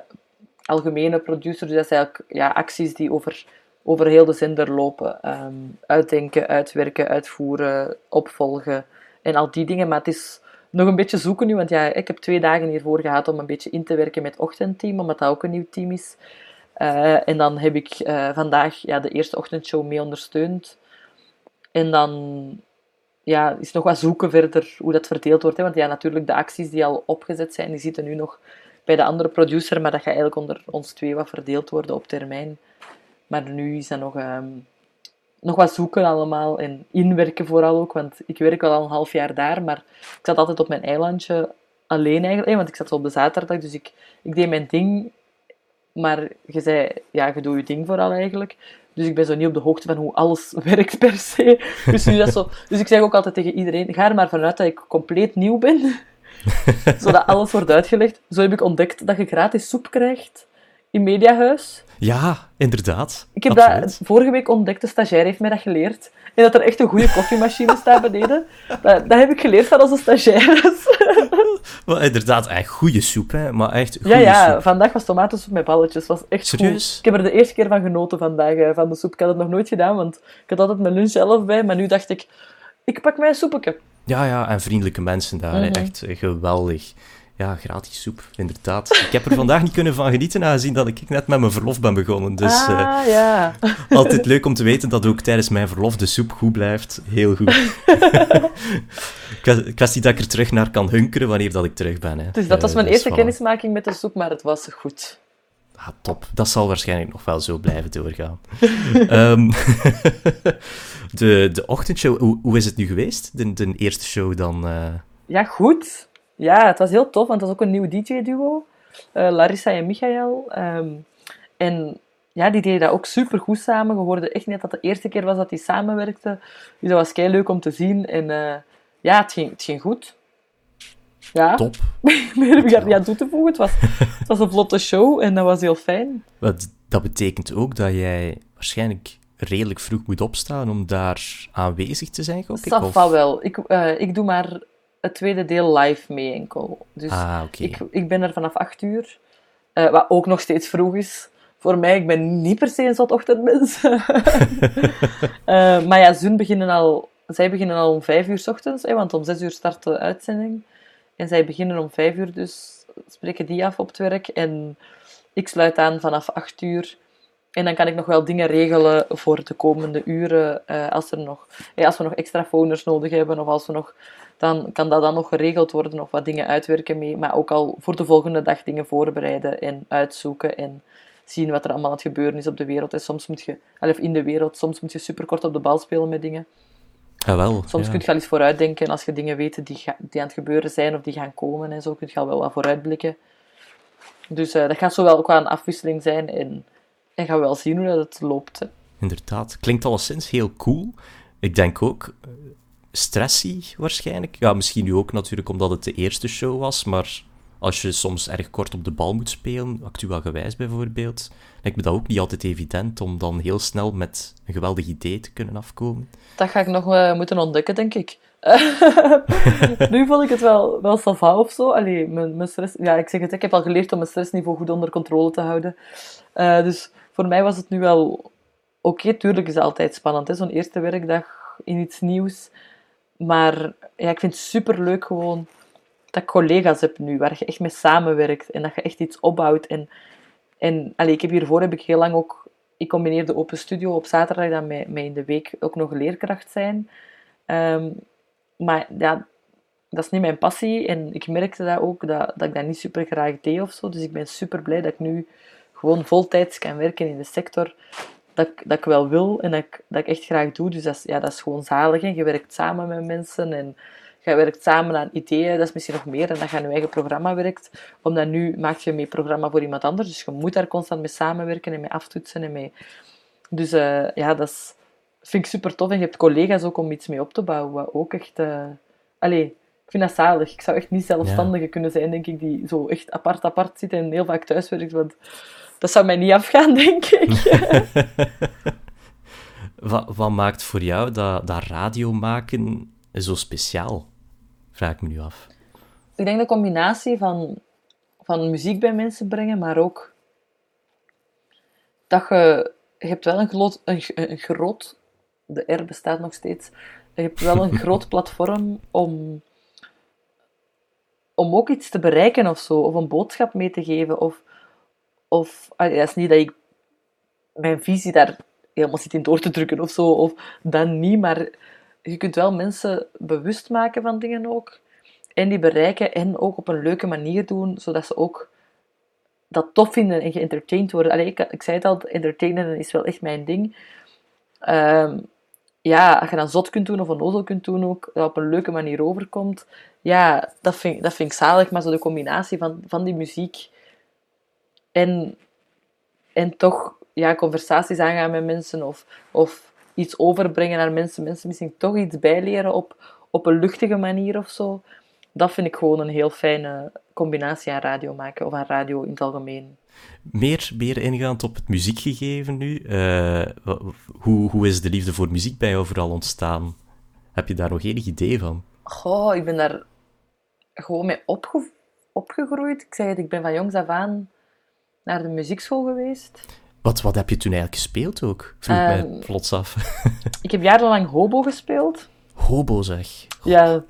algemene producer. Dus dat zijn eigenlijk ja, acties die over, over heel de zender lopen. Um, uitdenken, uitwerken, uitvoeren, opvolgen en al die dingen. Maar het is nog een beetje zoeken nu, want ja, ik heb twee dagen hiervoor gehad om een beetje in te werken met het ochtendteam, omdat dat ook een nieuw team is. Uh, en dan heb ik uh, vandaag ja, de eerste ochtendshow mee ondersteund. En dan ja, is nog wat zoeken verder hoe dat verdeeld wordt. Hè? Want ja, natuurlijk de acties die al opgezet zijn, die zitten nu nog bij de andere producer, maar dat gaat eigenlijk onder ons twee wat verdeeld worden op termijn. Maar nu is dat nog... Um, nog wat zoeken allemaal en inwerken vooral ook, want ik werk al een half jaar daar, maar ik zat altijd op mijn eilandje alleen eigenlijk, want ik zat op de zaterdag, dus ik, ik deed mijn ding, maar je zei, ja, je doet je ding vooral eigenlijk. Dus ik ben zo niet op de hoogte van hoe alles werkt per se. Dus, nu dat zo, dus ik zeg ook altijd tegen iedereen, ga er maar vanuit dat ik compleet nieuw ben, zodat alles wordt uitgelegd. Zo heb ik ontdekt dat je gratis soep krijgt in Mediahuis. Ja, inderdaad. Ik heb dat vorige week ontdekt, de stagiair heeft mij dat geleerd. En dat er echt een goede koffiemachine staat beneden. Dat, dat heb ik geleerd van onze stagiaires. Maar inderdaad, echt goede soep, hè. Maar echt goede Ja, ja. Vandaag was tomatensoep met balletjes. was echt Serieus? Ik heb er de eerste keer van genoten vandaag, eh, van de soep. Ik had het nog nooit gedaan, want ik had altijd mijn lunch zelf bij. Maar nu dacht ik, ik pak mijn soepje. Ja, ja, en vriendelijke mensen daar. Mhm. Echt geweldig. Ja, gratis soep, inderdaad. Ik heb er vandaag niet kunnen van genieten, aangezien dat ik net met mijn verlof ben begonnen. Dus ah, uh, ja. altijd leuk om te weten dat ook tijdens mijn verlof de soep goed blijft. Heel goed. Kwestie dat ik er terug naar kan hunkeren wanneer dat ik terug ben. Hè. Dus dat was eh, mijn eerste kennismaking met de soep, maar het was goed. Ah, top. Dat zal waarschijnlijk nog wel zo blijven doorgaan. um, de, de ochtendshow, hoe, hoe is het nu geweest? De, de eerste show dan? Uh... Ja, goed. Ja, het was heel tof, want het was ook een nieuw DJ-duo. Uh, eh, Larissa en Michael. Um, en ja, die deden dat ook super goed samen. Je hoorde echt niet dat het de eerste keer was dat die samenwerkten. Dus dat was kei leuk om te zien. En uh, ja, het ging, het ging goed. Ja. Top. Meer heb ik daar niet aan toe te voegen. Het was, het was een vlotte show en dat was heel fijn. Wat, dat betekent ook dat jij waarschijnlijk redelijk vroeg moet opstaan om daar aanwezig te zijn, gok ik? Dat wel. Ik, uh, ik doe maar het tweede deel live mee enkel. Dus ah, ik, ik ben er vanaf 8 uur, uh, wat ook nog steeds vroeg is. Voor mij, ik ben niet per se een zot ochtendmens. uh, maar ja, Zoen beginnen al, zij beginnen al om 5 uur s ochtends, hè, want om 6 uur start de uitzending. En zij beginnen om 5 uur, dus spreken die af op het werk. En ik sluit aan vanaf 8 uur. En dan kan ik nog wel dingen regelen voor de komende uren. Uh, als, er nog, ja, als we nog extra phoners nodig hebben of als we nog dan kan dat dan nog geregeld worden of wat dingen uitwerken mee. Maar ook al voor de volgende dag dingen voorbereiden en uitzoeken en zien wat er allemaal aan het gebeuren is op de wereld. En soms moet je, of in de wereld, soms moet je superkort op de bal spelen met dingen. Ja, wel, soms ja. kun je al eens vooruitdenken als je dingen weet die, die aan het gebeuren zijn of die gaan komen en zo kun je al wel wat vooruitblikken. Dus uh, dat gaat zo wel ook wel een afwisseling zijn en, en gaan we wel zien hoe dat het loopt. Hè. Inderdaad, klinkt alleszins heel cool. Ik denk ook, stressy waarschijnlijk. Ja, misschien nu ook natuurlijk omdat het de eerste show was, maar als je soms erg kort op de bal moet spelen, gewijs bijvoorbeeld, lijkt me dat ook niet altijd evident om dan heel snel met een geweldig idee te kunnen afkomen. Dat ga ik nog uh, moeten ontdekken, denk ik. nu vond ik het wel, wel sava of zo. Allee, mijn, stress... Ja, ik zeg het, ik heb al geleerd om mijn stressniveau goed onder controle te houden. Uh, dus voor mij was het nu wel... Oké, tuurlijk is het altijd spannend, zo'n eerste werkdag in iets nieuws. Maar ja, ik vind het super leuk gewoon dat ik collega's heb nu, waar je echt mee samenwerkt en dat je echt iets opbouwt. En, en allee, ik heb hiervoor heb ik heel lang ook ik combineer de open studio op zaterdag dan met, met in de week ook nog leerkracht zijn. Ehm, maar ja, dat is niet mijn passie. En ik merkte dat ook, dat, dat ik dat niet super graag deed of zo. Dus ik ben super blij dat ik nu gewoon voltijds kan werken in de sector dat ik, dat ik wel wil en dat ik, dat ik echt graag doe. Dus dat is, ja, dat is gewoon zalig. Hè. Je werkt samen met mensen en je werkt samen aan ideeën. Dat is misschien nog meer dan dat je aan je eigen programma werkt. Omdat nu maak je mee programma voor iemand anders. Dus je moet daar constant mee samenwerken en mee aftoetsen. En mee... Dus uh, ja, dat is, vind ik super tof. En je hebt collega's ook om iets mee op te bouwen. Wat ook echt... Uh... Allee, ik vind dat zalig. Ik zou echt niet zelfstandige kunnen zijn, denk ik, die zo echt apart apart zit en heel vaak thuis werkt. Want dat zou mij niet afgaan, denk ik. wat, wat maakt voor jou dat, dat radio maken zo speciaal? Vraag ik me nu af. Ik denk de combinatie van, van muziek bij mensen brengen, maar ook dat je, je hebt wel een groot, een, een groot, de R bestaat nog steeds, je hebt wel een groot platform om, om ook iets te bereiken of zo, of een boodschap mee te geven, of of, dat is niet dat ik mijn visie daar helemaal zit in door te drukken of zo, of dan niet, maar je kunt wel mensen bewust maken van dingen ook. En die bereiken en ook op een leuke manier doen, zodat ze ook dat tof vinden en geëntertained worden. Allee, ik, ik zei het al, entertainen is wel echt mijn ding. Ehm, ja, als je dan zot kunt doen of een ozel kunt doen ook, dat op een leuke manier overkomt, ja, dat vind, dat vind ik zalig. Maar zo de combinatie van, van die muziek en, en toch ja, conversaties aangaan met mensen of, of iets overbrengen naar mensen. Mensen misschien toch iets bijleren op, op een luchtige manier of zo. Dat vind ik gewoon een heel fijne combinatie aan radio maken, of aan radio in het algemeen. Meer, meer ingaand op het muziekgegeven nu. Uh, hoe, hoe is de liefde voor muziek bij jou vooral ontstaan? Heb je daar nog enig idee van? Goh, ik ben daar gewoon mee opge opgegroeid. Ik zeg het, ik ben van jongs af aan naar de muziekschool geweest. Wat, wat heb je toen eigenlijk gespeeld ook? Vroeg um, mij ehm, plots af. ik heb jarenlang hobo gespeeld. Hobo zeg. Ja,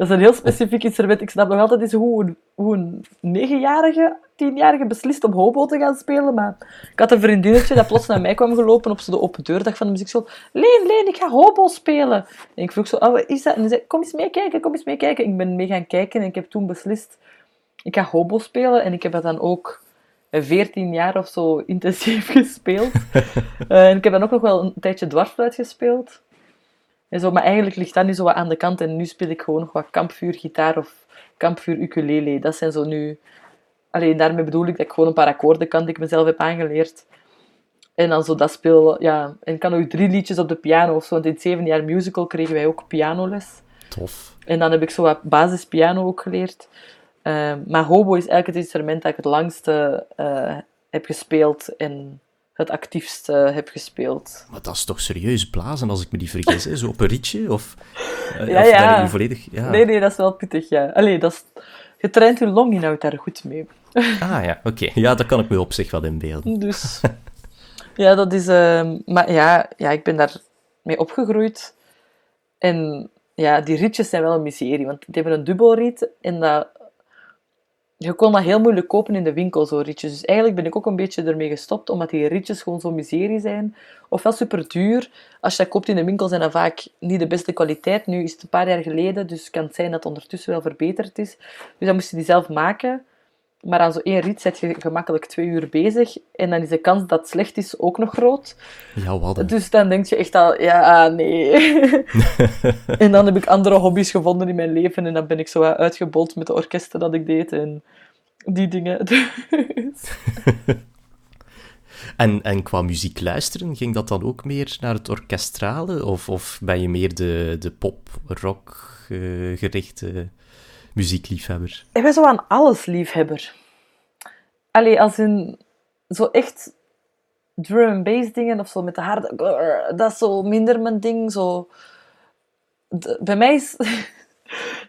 dat is een heel specifiek instrument. Ik snap nog altijd eens hoe een, hoe een negenjarige, tienjarige beslist om hobo te gaan spelen. Maar ik had een vriendinnetje dat plots naar mij kwam gelopen op de open deurdag van de muziekschool. Leen, Leen, ik ga hobo spelen. En ik vroeg zo, oh, wat is dat? En zei, kom eens meekijken, kom eens meekijken. Ik ben mee gaan kijken en ik heb toen beslist, ik ga hobo spelen. En ik heb dat dan ook 14 jaar of zo intensief gespeeld. uh, en ik heb dan ook nog wel een tijdje dwarsfluit gespeeld. En zo, maar eigenlijk ligt dat nu zo wat aan de kant. En nu speel ik gewoon nog wat kampvuurgitaar of kampvuur ukulele. Dat zijn zo nu... Alleen daarmee bedoel ik dat ik gewoon een paar akkoorden kan die ik mezelf heb aangeleerd. En dan zo dat speel... Ja, en ik kan ook drie liedjes op de piano of zo. Want in het zeven jaar musical kregen wij ook pianoles. Tof. En dan heb ik zo wat basispiano ook geleerd. Ehm, maar hobo is eigenlijk het instrument dat ik het langste uh, heb gespeeld en het actiefste heb gespeeld. Maar dat is toch serieus blazen, als ik me niet vergis, hè? zo op een ritje? Of, uh, ja, of ja. volledig... Ja. Nee, nee, dat is wel pittig, ja. Allee, dat is... Je traint je longinhoud daar goed mee. ah ja, oké. Ja, dat kan ik me op zich wel inbeelden. Dus... ja, dat is... Uh, maar ja, ja, ik ben daar mee opgegroeid. En ja, die ritjes zijn wel een miserie, want die hebben een dubbelrit en dat je kon dat heel moeilijk kopen in de winkel, zo ritjes. Dus eigenlijk ben ik ook een beetje ermee gestopt, omdat die ritjes gewoon zo miserie zijn. Ofwel super duur. Als je dat koopt in de winkel, zijn dat vaak niet de beste kwaliteit. Nu is het een paar jaar geleden, dus kan het zijn dat het ondertussen wel verbeterd is. Dus dan moest je die zelf maken. Maar aan zo'n één rit zet je gemakkelijk twee uur bezig. En dan is de kans dat het slecht is ook nog groot. Ja, wat Dus dan denk je echt al, ja, nee. en dan heb ik andere hobby's gevonden in mijn leven. En dan ben ik zo uitgebold met de orkesten dat ik deed. En die dingen. en, en qua muziek luisteren, ging dat dan ook meer naar het orkestrale? Of, of ben je meer de, de pop-rock uh, gerichte muziekliefhebber? Ik ben zo aan alles liefhebber. Allee, als in zo echt drum and bass dingen of zo met de harde... Dat is zo minder mijn ding. Zo... bij mij is...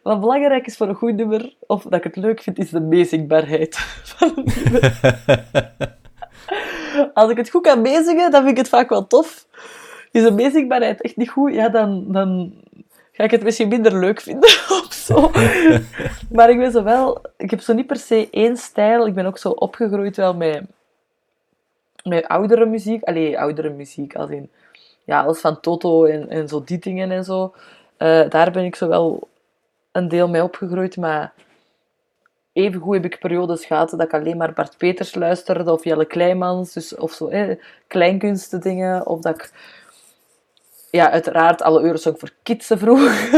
Wat belangrijk is voor een goed nummer, of dat ik het leuk vind, is de meezingbaarheid van een nummer. Als ik het goed kan meezingen, dan vind ik het vaak wel tof. Is de meezingbaarheid echt niet goed, ja, dan, dan ga ik het misschien minder leuk vinden of zo. maar ik ben zo wel... Ik heb zo niet per se één stijl. Ik ben ook zo opgegroeid wel met... met oudere muziek. Allee, oudere muziek, als in... Ja, alles van Toto en, en zo die dingen en zo. Eh, daar ben ik zo wel een deel mee opgegroeid, maar... Evengoed heb ik periodes gehad dat ik alleen maar Bart Peters luisterde, of Jelle Kleimans, dus, of zo, eh, kleinkunsten dingen, of dat ik ja, uiteraard alle Eurosong voor Kitsen vroeg.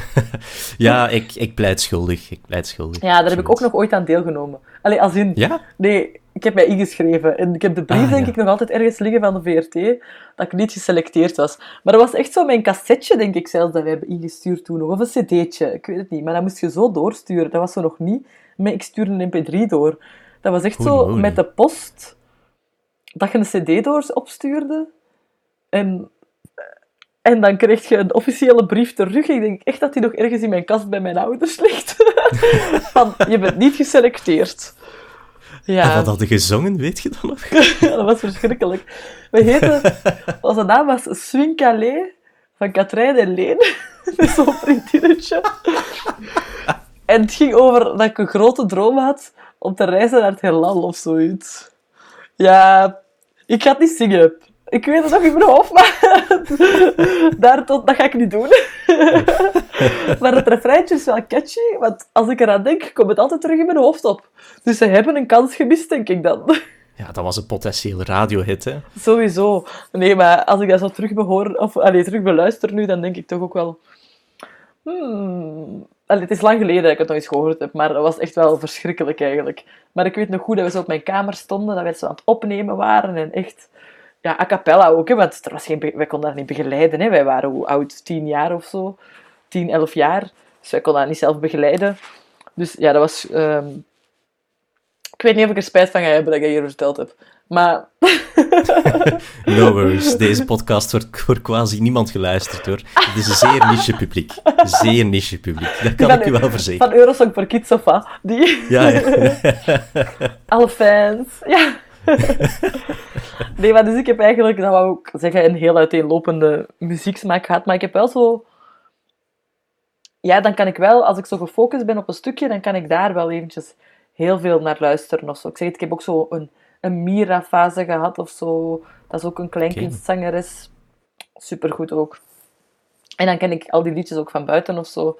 ja, ik, ik pleit schuldig. Ik pleit schuldig. Ja, daar heb ik ook nog ooit aan deelgenomen. Allee, als in... Ja? Nee, ik heb mij ingeschreven. En ik heb de brief, Ah, denk ja. ik, nog altijd ergens liggen van de VRT, dat ik niet geselecteerd was. Maar dat was echt zo mijn cassetje, denk ik zelfs, dat we hebben ingestuurd toen nog. Of een cd'tje, ik weet het niet. Maar dat moest je zo doorsturen. Dat was zo nog niet. Maar ik stuurde een mp3 door. Dat was echt zo met de post, dat je een cd door opstuurde. En en dan kreeg je een officiële brief terug. Ik denk echt dat die nog ergens in mijn kast bij mijn ouders ligt. Van, je bent niet geselecteerd. En Ja, wat hadden gezongen, weet je dat nog? dat was verschrikkelijk. We heten... Onze naam was Swing Calais van Katrijn en Leen. Zo'n vriendinnetje. En het ging over dat ik een grote droom had om te reizen naar het heelal of zoiets. Ja, ik ga het niet zingen. Ik weet het nog in mijn hoofd, maar daar tot, dat ga ik niet doen. maar het refreintje is wel catchy, want als ik eraan denk, komt het altijd terug in mijn hoofd op. Dus ze hebben een kans gemist, denk ik dan. Ja, dat was een potentiële radiohit, hè? Sowieso. Nee, maar als ik dat zo terug behoor, of allee, terug beluister nu, dan denk ik toch ook wel... Hmm. Allee, het is lang geleden dat ik het nog eens gehoord heb, maar dat was echt wel verschrikkelijk eigenlijk. Maar ik weet nog goed dat we zo op mijn kamer stonden, dat we zo aan het opnemen waren en echt... Ja, a cappella ook, hè, want er was geen, wij konden dat niet begeleiden. Hè. Wij waren hoe oud? Tien jaar of zo. Tien, elf jaar. Dus wij konden dat niet zelf begeleiden. Dus ja, dat was... ehm, Ik weet niet of ik er spijt van ga hebben dat ik dat hier verteld heb. Maar No worries. Deze podcast wordt door quasi niemand geluisterd, hoor. Het is een zeer niche publiek. Zeer niche publiek. Dat kan Van- ik u wel verzekeren. van Eurosong voor Kids of wat? Die... Ja, ja. Alle fans. Ja. nee, maar dus ik heb eigenlijk, dat wou ik zeggen, een heel uiteenlopende muzieksmaak gehad. Maar ik heb wel zo... Ja, dan kan ik wel, als ik zo gefocust ben op een stukje, dan kan ik daar wel eventjes heel veel naar luisteren of zo. Ik zeg het, ik heb ook zo een, een Mira-fase gehad of zo. Dat is ook een kleinkunstzangeres. Supergoed ook. En dan ken ik al die liedjes ook van buiten of zo.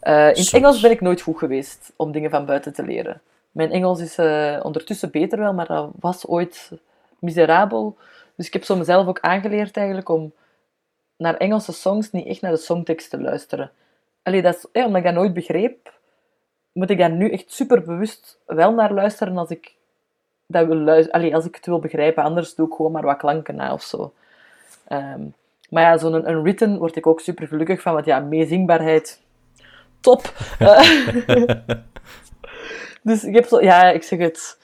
Eh, in het. Engels ben ik nooit goed geweest om dingen van buiten te leren. Mijn Engels is eh, ondertussen beter wel, maar dat was ooit miserabel. Dus ik heb zo mezelf ook aangeleerd eigenlijk om naar Engelse songs niet echt naar de songtekst te luisteren. Allee, dat is, eh, omdat ik dat nooit begreep, moet ik daar nu echt super bewust wel naar luisteren als ik dat wil luisteren. Allee, als ik het wil begrijpen, anders doe ik gewoon maar wat klanken na of zo. Ehm, maar ja, zo'n een written word ik ook super gelukkig van, want ja, meezingbaarheid, top. Dus ik heb zo, ja, ik zeg het.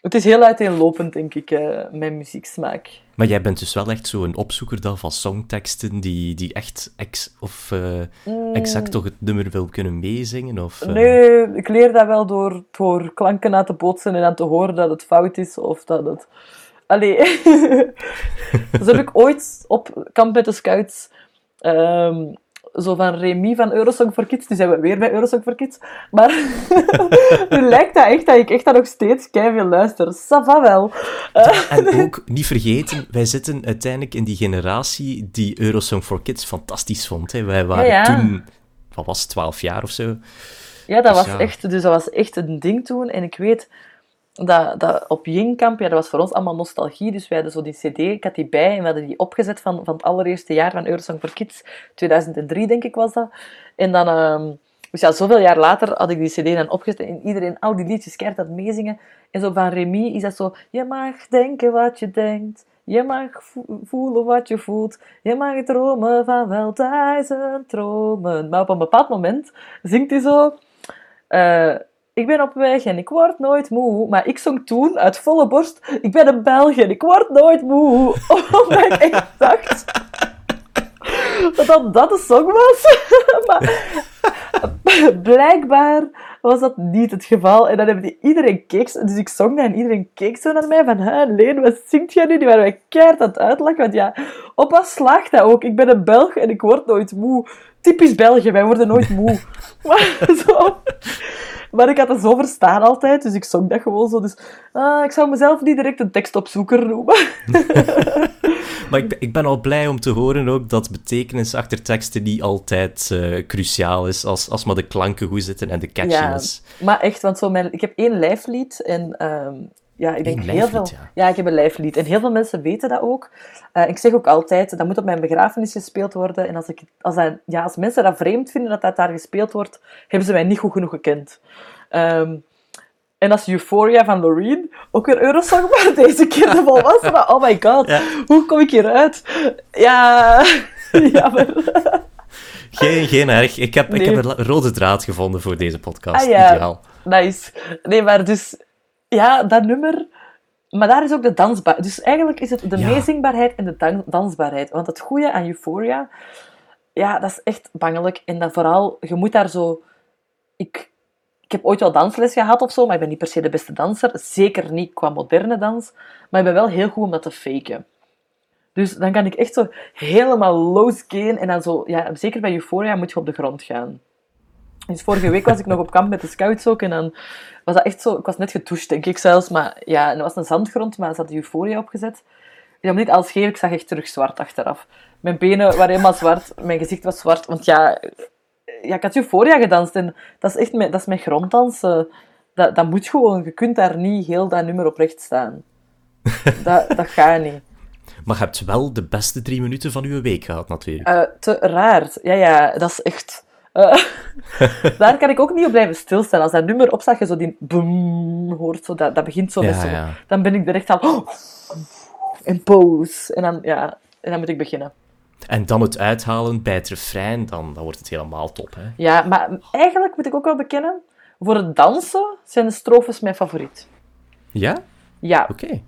Het is heel uiteenlopend, denk ik, eh, mijn muzieksmaak. Maar jij bent dus wel echt zo'n opzoeker dan van songteksten die, die echt ex, of, eh, exact toch het nummer wil kunnen meezingen? Of, eh, Mm. Nee, ik leer dat wel door, door klanken na te bootsen en dan te horen dat het fout is of dat het... Allee. dus heb ik ooit op Kamp met de Scouts ehm, zo van Remy van Eurosong for Kids, nu zijn we weer bij Eurosong for Kids, maar nu lijkt dat echt dat ik echt dat nog steeds keiveel luister. Ça va wel. Eh, En ook, niet vergeten, wij zitten uiteindelijk in die generatie die Eurosong for Kids fantastisch vond. Hè. Wij waren Ja, ja. toen, wat was het, 12 jaar of zo? Ja, dat Dus was. Echt, dus dat was echt een ding toen. En ik weet dat, dat op Yingkamp, ja, dat was voor ons allemaal nostalgie. Dus wij hadden zo die cd, ik had die bij en we hadden die opgezet van, van het allereerste jaar van Eurosong for Kids. 2003, denk ik, was dat. En dan... ehm, dus ja, zoveel jaar later had ik die cd dan opgezet en iedereen al die liedjes aan het meezingen. En zo van Remy is dat zo... Je mag denken wat je denkt. Je mag vo- voelen wat je voelt. Je mag dromen van wel duizend dromen. Maar op een bepaald moment zingt hij zo... eh, ik ben op weg en ik word nooit moe. Maar ik zong toen uit volle borst... Ik ben een Belg en ik word nooit moe. Omdat ik echt dacht... Dat dat, dat de song was. maar blijkbaar was dat niet het geval. En dan hebben die, iedereen keek... Dus ik zong dat en iedereen keek zo naar mij van... Hè, Leen, wat zingt jij nu? Die waren wij keihard het uitlachen. Want ja, op wat slaagt dat ook? Ik ben een Belg en ik word nooit moe. Typisch België, wij worden nooit moe. maar zo... Maar ik had het zo verstaan altijd, dus ik zong dat gewoon zo. Dus ah, ik zou mezelf niet direct een tekstopzoeker noemen. maar ik ben, ik ben al blij om te horen ook dat betekenis achter teksten niet altijd uh, cruciaal is, als, als maar de klanken goed zitten en de catchiness. Ja, maar echt, want zo mijn, ik heb één lijflied en um, ja, ik denk heel veel... Ja. ik heb een lijflied. En heel veel mensen weten dat ook. Uh, ik zeg ook altijd, dat moet op mijn begrafenis gespeeld worden. En als, ik, als, dat, ja, als mensen dat vreemd vinden dat dat daar gespeeld wordt, hebben ze mij niet goed genoeg gekend. Um, en als Euphoria van Loreen, ook een Eurosong, maar deze keer de volwassenen. Oh my god, hoe kom ik hieruit? Ja, jammer. Geen, geen erg. Ik heb, ik heb een rode draad gevonden voor deze podcast. Ah, ja. Ideaal. Nice. Nee, maar dus ja, dat nummer... Maar daar is ook de dansbaarheid. Dus eigenlijk is het de ja. meezingbaarheid en de dansbaarheid. Want het goede aan Euphoria, ja, dat is echt bangelijk. En dat vooral, je moet daar zo... Ik, ik heb ooit wel dansles gehad of zo, maar ik ben niet per se de beste danser. Zeker niet qua moderne dans. Maar ik ben wel heel goed om dat te faken. Dus dan kan ik echt zo helemaal los gaan. En dan zo... Ja, zeker bij Euphoria moet je op de grond gaan. Dus vorige week was ik nog op kamp met de scouts ook. En dan was dat echt zo... Ik was net getoucht, denk ik zelfs. Maar ja, er was een zandgrond, maar ze had euphoria opgezet. Ik niet alles geven, ik zag echt terug zwart achteraf. Mijn benen waren helemaal zwart, mijn gezicht was zwart. Want ja, ja ik had euphoria gedanst. En dat is echt mijn, dat is mijn gronddansen. Dat, dat moet gewoon. Je kunt daar niet heel dat nummer op recht staan. dat, dat gaat niet. Maar je hebt wel de beste drie minuten van je week gehad, natuurlijk. Uh, te raar. Ja, ja, dat is echt... Uh, daar kan ik ook niet op blijven stilstaan. Als dat nummer opstaat, je zo die boom hoort, zo, dat, dat begint zo, ja, zo ja. dan ben ik direct al... Oh, en pose. En dan, ja, en dan moet ik beginnen. En dan het uithalen bij het refrein, dan, dan wordt het helemaal top. Hè? Ja, maar eigenlijk moet ik ook wel bekennen, voor het dansen zijn de strofes mijn favoriet. Ja? Ja. Oké.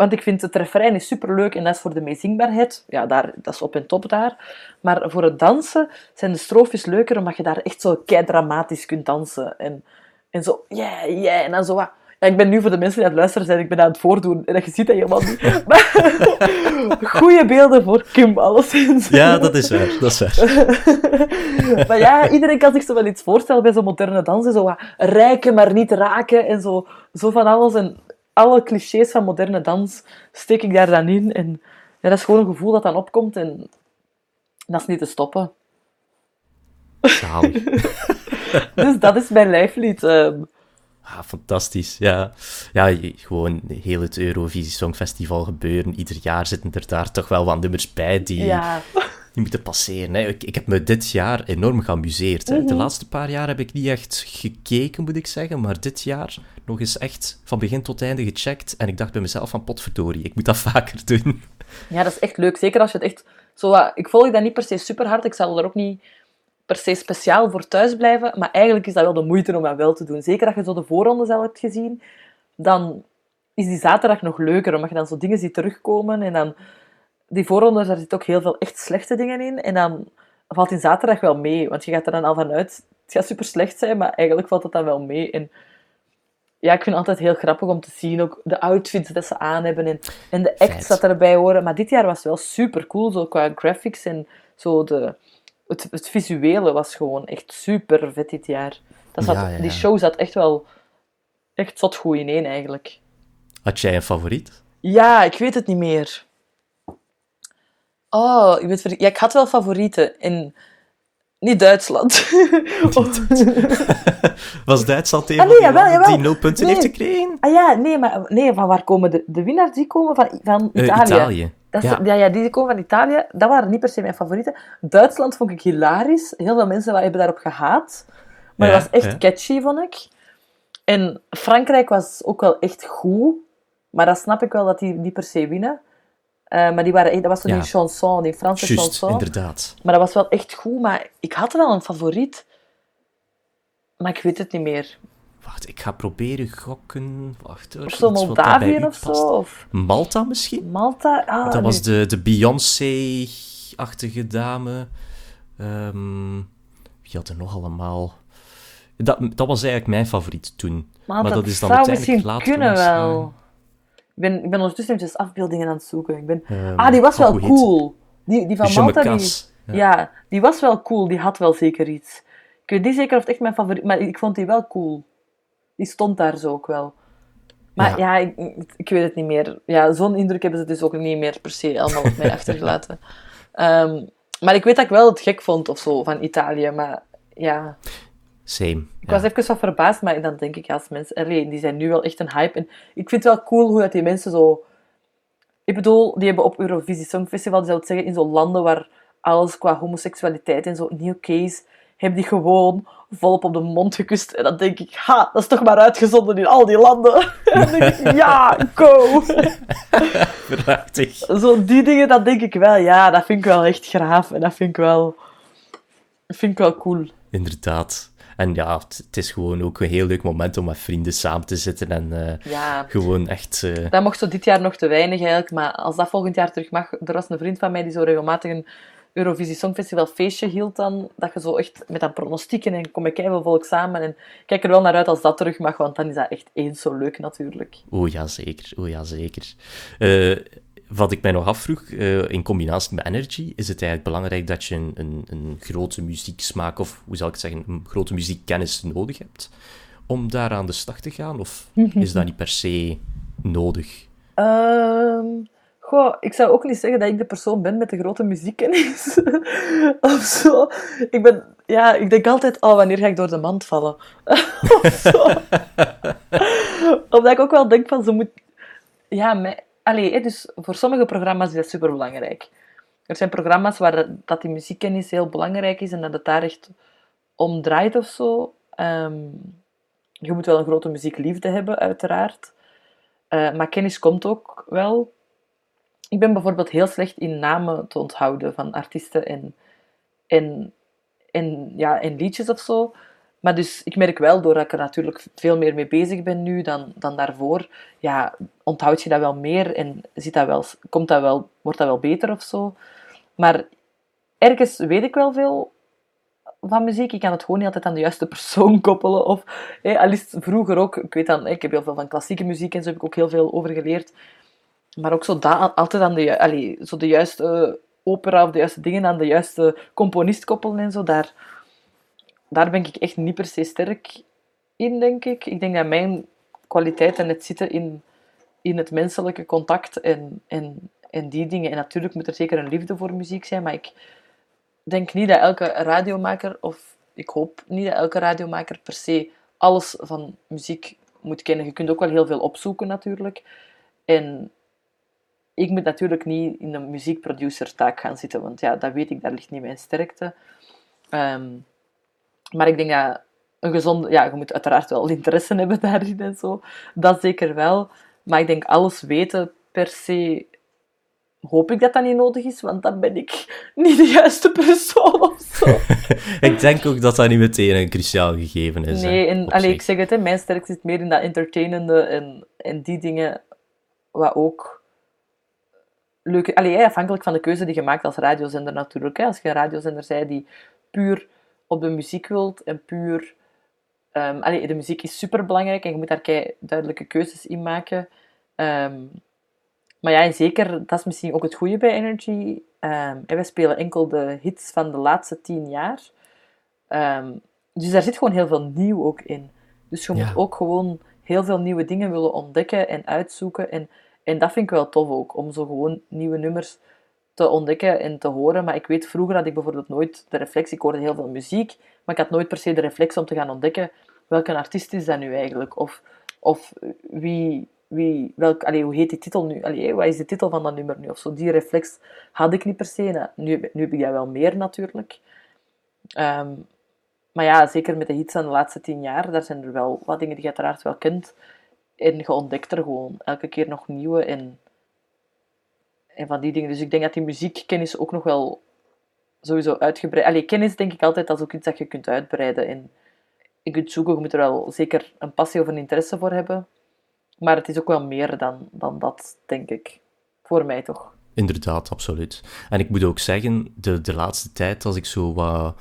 Want ik vind het refrein is superleuk en dat is voor de meezingbaarheid. Ja, daar, dat is op en top daar. Maar voor het dansen zijn de strofes leuker, omdat je daar echt zo kei dramatisch kunt dansen. En, en zo, ja, yeah, yeah. En dan zo wat... Ja, ik ben nu voor de mensen die aan het luisteren zijn, ik ben aan het voordoen. En je ziet dat helemaal niet. Maar, goede beelden voor Kim, alleszins. Ja, dat is waar. Dat is waar. maar ja, iedereen kan zich zo wel iets voorstellen bij zo'n moderne dansen. Zo wat rijken, maar niet raken. En zo, zo van alles. En alle clichés van moderne dans steek ik daar dan in. En ja, dat is gewoon een gevoel dat dan opkomt en dat is niet te stoppen. dus dat is mijn lijflied. Um. Ah, fantastisch, ja. Ja, gewoon heel het Eurovisie Songfestival gebeuren. Ieder jaar zitten er daar toch wel wat nummers bij die, ja. Die moeten passeren. Hè. Ik, ik heb me dit jaar enorm geamuseerd. Hè. De mhm. laatste paar jaar heb ik niet echt gekeken, moet ik zeggen. Maar dit jaar nog eens echt van begin tot einde gecheckt. En ik dacht bij mezelf van potverdorie, ik moet dat vaker doen. Ja, dat is echt leuk. Zeker als je het echt... Zo, ik volg dat niet per se super hard. Ik zal er ook niet per se speciaal voor thuis blijven. Maar eigenlijk is dat wel de moeite om dat wel te doen. Zeker als je zo de voorrondes al hebt gezien. Dan is die zaterdag nog leuker. Omdat je dan zo dingen ziet terugkomen. En dan... Die voorrondes, daar zitten ook heel veel echt slechte dingen in. En dan valt die zaterdag wel mee. Want je gaat er dan al vanuit... Het gaat super slecht zijn, maar eigenlijk valt het dan wel mee. En ja, ik vind het altijd heel grappig om te zien ook de outfits dat ze aan hebben en, en de acts dat erbij horen. Maar dit jaar was wel super cool, zo qua graphics en zo de, het, het visuele was gewoon echt super vet dit jaar. Dat zat, Die show zat echt wel echt zot goed in één eigenlijk. Had jij een favoriet? Ja, ik weet het niet meer. Oh, ik, weet, ja, ik had wel favorieten. En niet Duitsland. Was Duitsland tegen ah, die nul punten heeft gekregen? Ah ja, nee, maar nee, van waar komen de, de winnaars? Die komen van, van eh, Italië. Italië. Dat ja. ja. die komen van Italië. Dat waren niet per se mijn favorieten. Duitsland vond ik hilarisch. Heel veel mensen hebben daarop gehaat. Maar ja, het was echt catchy, vond ik. En Frankrijk was ook wel echt goed. Maar dat snap ik wel dat die niet per se winnen. Uh, maar die waren, dat was zo die chanson, die Franse Just, chanson. inderdaad. Maar dat was wel echt goed. Maar ik had wel een favoriet. Maar ik weet het niet meer. Wacht, ik ga proberen gokken. Wacht Of zo Moldavië of zo? Of... Malta misschien? Malta? Ah, dat was de, de Beyoncé-achtige dame. Um, wie had er nog allemaal? Dat, dat was eigenlijk mijn favoriet toen. maar dat is dan uiteindelijk later kunnen wel. Ik ben, ik ben ondertussen eventjes afbeeldingen aan het zoeken. Ik ben... Um, ah, die was wel cool. Die, die van Malta, die... Ja. die was wel cool. Die had wel zeker iets. Ik weet niet zeker of het echt mijn favoriet... Maar ik vond die wel cool. die stond daar zo ook wel. Maar ja, ik, ik, weet het niet meer. Ja, zo'n indruk hebben ze dus ook niet meer per se allemaal op mij achtergelaten. Um, maar ik weet dat ik wel het gek vond of zo van Italië, maar ja. Same. Ik was even wat verbaasd, maar dan denk ik als mensen, allee, die zijn nu wel echt een hype. En ik vind het wel cool hoe dat die mensen zo. Ik bedoel, die hebben op Eurovisie Songfestival, die zou zeggen, in zo'n landen waar alles qua homoseksualiteit en zo niet oké is, hebben die gewoon volop op de mond gekust. En dan denk ik, ha, dat is toch maar uitgezonden in al die landen. en dan denk ik, ja, go! Prachtig. Zo die dingen, dat denk ik wel, ja, dat vind ik wel echt graaf. En dat vind ik wel, vind ik wel cool. Inderdaad. En ja, het is gewoon ook een heel leuk moment om met vrienden samen te zitten en uh, ja. gewoon echt... Uh... Dat mocht zo dit jaar nog te weinig eigenlijk, maar als dat volgend jaar terug mag... Er was een vriend van mij die zo regelmatig een Eurovisie Songfestival feestje hield dan, dat je zo echt met dat pronostieken en kom ik even volk samen en kijk er wel naar uit als dat terug mag, want dan is dat echt eens zo leuk natuurlijk. Oeh ja, zeker. Oeh ja, zeker. Uh, wat ik mij nog afvroeg, uh, in combinatie met Energy, is het eigenlijk belangrijk dat je een, een, een grote muzieksmaak, of hoe zal ik zeggen, een grote muziekkennis nodig hebt om daar aan de slag te gaan? Of is dat niet per se nodig? Um, Goh, ik zou ook niet zeggen dat ik de persoon ben met de grote muziekkennis. of zo. Ik ben... Ja, ik denk altijd, oh, wanneer ga ik door de mand vallen? of zo. Omdat ik ook wel denk van, ze moet... Ja, mij... Allee, dus voor sommige programma's is dat superbelangrijk. Er zijn programma's waar dat die muziekkennis heel belangrijk is en dat het daar echt om draait of zo. Ehm, je moet wel een grote muziekliefde hebben, uiteraard. Uh, maar kennis komt ook wel. Ik ben bijvoorbeeld heel slecht in namen te onthouden van artiesten en, en, en, ja, en liedjes of zo. Maar dus ik merk wel, doordat ik er natuurlijk veel meer mee bezig ben nu dan, dan daarvoor, ja, onthoud je dat wel meer en ziet dat wel, komt dat wel, wordt dat wel beter of zo. Maar ergens weet ik wel veel van muziek. Ik kan het gewoon niet altijd aan de juiste persoon koppelen. Of, al is vroeger ook, ik weet dan, ik heb heel veel van klassieke muziek en zo heb ik ook heel veel over geleerd. Maar ook zo da, altijd aan de, allee, zo de juiste opera of de juiste dingen aan de juiste componist koppelen en zo. Daar, daar ben ik echt niet per se sterk in, denk ik. Ik denk dat mijn kwaliteiten het zitten in, in het menselijke contact en, en, en die dingen. En natuurlijk moet er zeker een liefde voor muziek zijn, maar ik denk niet dat elke radiomaker, of ik hoop niet dat elke radiomaker per se alles van muziek moet kennen. Je kunt ook wel heel veel opzoeken natuurlijk. En ik moet natuurlijk niet in een muziekproducer taak gaan zitten, want ja, dat weet ik, daar ligt niet mijn sterkte. Ehm, maar ik denk dat een gezonde... Ja, je moet uiteraard wel interesse hebben daarin en zo. Dat zeker wel. Maar ik denk alles weten per se... Hoop ik dat dat niet nodig is, want dan ben ik niet de juiste persoon of zo. ik denk ook dat dat niet meteen een cruciaal gegeven is. Nee, en allee, ik zeg het, hè, mijn sterkte zit meer in dat entertainende en, en die dingen, wat ook leuke... Allee, afhankelijk van de keuze die je maakt als radiozender natuurlijk. Hè. Als je een radiozender zei die puur op de muziek wilt en puur... Um, allee, de muziek is super belangrijk en je moet daar duidelijke keuzes in maken. Um, maar ja, en zeker, dat is misschien ook het goede bij Energy. Um, en wij spelen enkel de hits van de laatste tien jaar. dus daar zit gewoon heel veel nieuw ook in. Dus je moet ook gewoon heel veel nieuwe dingen willen ontdekken en uitzoeken. En en dat vind ik wel tof ook, om zo gewoon nieuwe nummers te ontdekken en te horen. Maar ik weet, vroeger had ik bijvoorbeeld nooit de reflex, ik hoorde heel veel muziek, maar ik had nooit per se de reflex om te gaan ontdekken welke artiest is dat nu eigenlijk? Of, of wie, wie, welk, allee, hoe heet die titel nu? Allee, wat is de titel van dat nummer nu? Of zo, die reflex had ik niet per se. Nu, nu heb ik dat wel meer natuurlijk. Ehm, maar ja, zeker met de hits van de laatste tien jaar, daar zijn er wel wat dingen die je uiteraard wel kent. En je ontdekt er gewoon elke keer nog nieuwe en, en van die dingen. Dus ik denk dat die muziekkennis ook nog wel sowieso uitgebreid... Allee, kennis denk ik altijd als ook iets dat je kunt uitbreiden. En je kunt zoeken, je moet er wel zeker een passie of een interesse voor hebben. Maar het is ook wel meer dan, dan dat, denk ik. Voor mij toch. Inderdaad, absoluut. En ik moet ook zeggen, de, de laatste tijd, als ik zo wat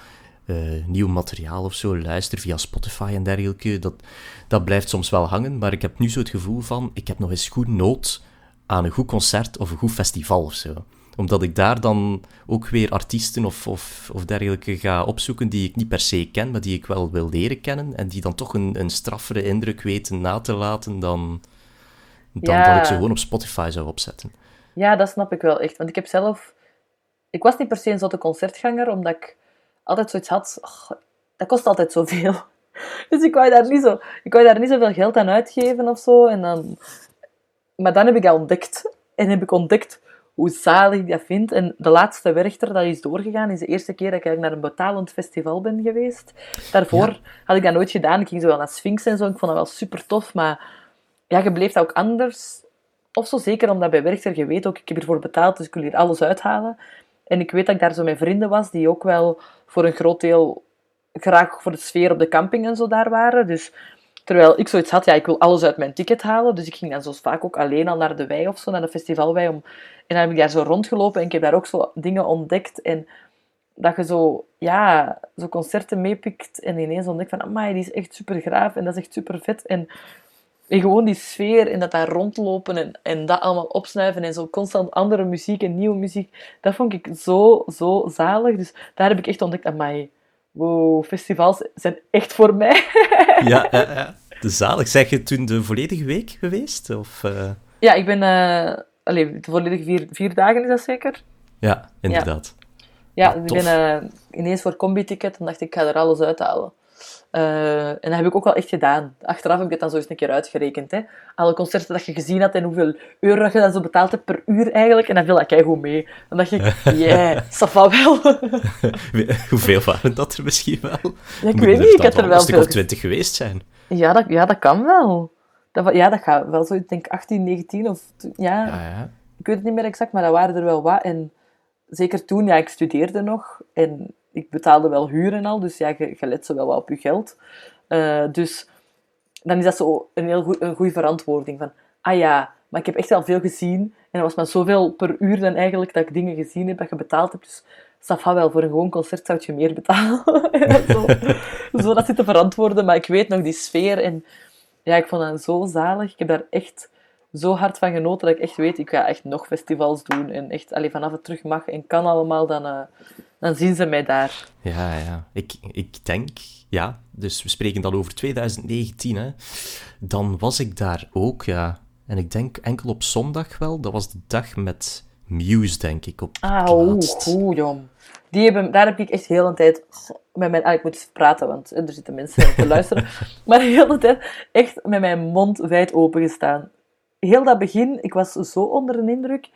uh, nieuw materiaal of zo luister via Spotify en dergelijke, dat, dat blijft soms wel hangen. Maar ik heb nu zo het gevoel van, ik heb nog eens goed nood aan een goed concert of een goed festival of zo. Omdat ik daar dan ook weer artiesten of, of, of dergelijke ga opzoeken die ik niet per se ken, maar die ik wel wil leren kennen. En die dan toch een, een straffere indruk weten na te laten dan, dan Ja. dat ik ze gewoon op Spotify zou opzetten. Ja, dat snap ik wel echt. Want ik heb zelf... Ik was niet per se een zotte concertganger, omdat ik altijd zoiets had... "Och, dat kost altijd zoveel. Dus ik wou, daar niet zo, ik wou daar niet zoveel geld aan uitgeven of zo. En dan... Maar dan heb ik dat ontdekt. En heb ik ontdekt hoe zalig ik dat vind. En de laatste Werchter, dat is doorgegaan, is de eerste keer dat ik naar een betalend festival ben geweest. Daarvoor had ik dat nooit gedaan. Ik ging zo wel naar Sphinx en zo. Ik vond dat wel super tof, maar ja, je bleef dat ook anders. Of zo, zeker omdat bij Werchter, je weet ook, ik heb hiervoor betaald, dus ik wil hier alles uithalen. En ik weet dat ik daar zo met vrienden was, die ook wel voor een groot deel graag voor de sfeer op de camping en zo daar waren. Dus terwijl ik zoiets had, ja, ik wil alles uit mijn ticket halen. Dus ik ging dan zo vaak ook alleen al naar de wei of zo, naar de festivalwei. Om... En dan heb ik daar zo rondgelopen en ik heb daar ook zo dingen ontdekt. En dat je zo, ja, zo concerten meepikt en ineens ontdekt van, amai, die is echt super graaf en dat is echt super vet. En, en gewoon die sfeer en dat daar rondlopen en, en dat allemaal opsnuiven en zo constant andere muziek en nieuwe muziek, dat vond ik zo, zo zalig. Dus daar heb ik echt ontdekt, amai, wow, festivals zijn echt voor mij. Ja, ja, ja. De zalig. Zeg je toen de volledige week geweest? Of, eh, Ja, ik ben, eh allee, de volledige vier, vier dagen is dat zeker? Ja, inderdaad. Ja, Ah, ik ben eh, ineens voor combi-ticket en dacht ik, ik ga er alles uithalen. En dat heb ik ook wel echt gedaan. Achteraf heb ik het dan zo eens een keer uitgerekend. Hè. Alle concerten dat je gezien had en hoeveel euro dat je dan zo betaald hebt per uur eigenlijk. En dan viel dat goed mee. Dan dacht ik, yeah, ça va wel. Hoeveel waren dat er misschien wel? Ja, ik weet niet, ik had er wel een stuk veel of twintig geweest zijn. Ja, dat, ja, dat kan wel. Dat, ja, dat gaat wel zo, ik denk 18, 19 of... Ja, Ja, ja. ik weet het niet meer exact, maar dat waren er wel wat. En zeker toen, ja, ik studeerde nog en ik betaalde wel huur en al, dus ja, je, je let zo wel wat op je geld. Eh, dus dan is dat zo een heel goed, een goede verantwoording van, ah ja, maar ik heb echt wel veel gezien en dat was maar zoveel per uur dan eigenlijk dat ik dingen gezien heb dat je betaald hebt. Dus ça va wel, voor een gewoon concert zou je meer betalen. En zo, zo dat zit te verantwoorden, maar ik weet nog die sfeer en ja, ik vond dat zo zalig. Ik heb daar echt zo hard van genoten dat ik echt weet, ik ga echt nog festivals doen. En echt, allee, vanaf het terug mag en kan allemaal, dan, eh, dan zien ze mij daar. Ja, ja. Ik, ik denk, ja, dus we spreken dan over 2019, hè. Dan was ik daar ook, ja. En ik denk enkel op zondag wel. Dat was de dag met Muse, denk ik, op Ah, oeh, jong. Die hebben, daar heb ik echt heel een tijd met mijn... Ah, ik moet praten, want er zitten mensen te luisteren. Maar de hele tijd echt met mijn mond wijd open gestaan. Heel dat begin, ik was zo onder de indruk.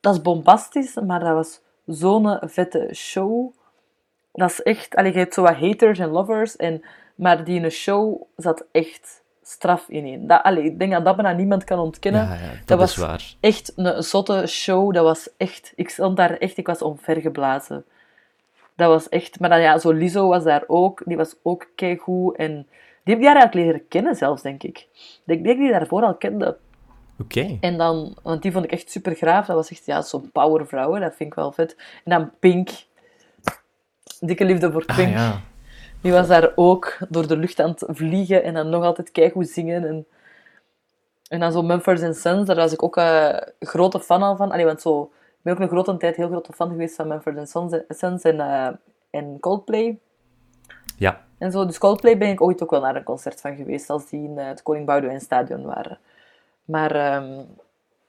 Dat is bombastisch, maar dat was zo'n vette show. Dat is echt... Allee, je hebt zo wat haters en lovers, en, maar die in een show zat echt straf in. Dat, allee, ik denk dat dat bijna niemand kan ontkennen. Ja, ja, dat, was waar. echt een zotte show. Dat was echt... Ik stond daar echt... Ik was omvergeblazen. Dat was echt... Maar dan ja, zo Lizzo was daar ook. Die was ook keigoed. En die heb ik daar eigenlijk leren kennen zelfs, denk ik. Ik denk dat ik die daarvoor al kende. Oké. En dan... Want die vond ik echt super graaf. Dat was echt ja, zo'n powervrouw. Dat vind ik wel vet. En dan Pink. Dikke liefde voor Ah, Pink. ja. Die was daar ook door de lucht aan het vliegen en dan nog altijd keigoed zingen. En, en dan zo Mumford Sons, daar was ik ook een grote fan al van. Allee, want zo, ik ben ook een grote tijd heel grote fan geweest van Mumford Sons, Sons en, eh, en Coldplay. Ja. En zo, dus Coldplay ben ik ooit ook wel naar een concert van geweest, als die in eh, het Koning Boudewijn Stadion waren. Maar ehm,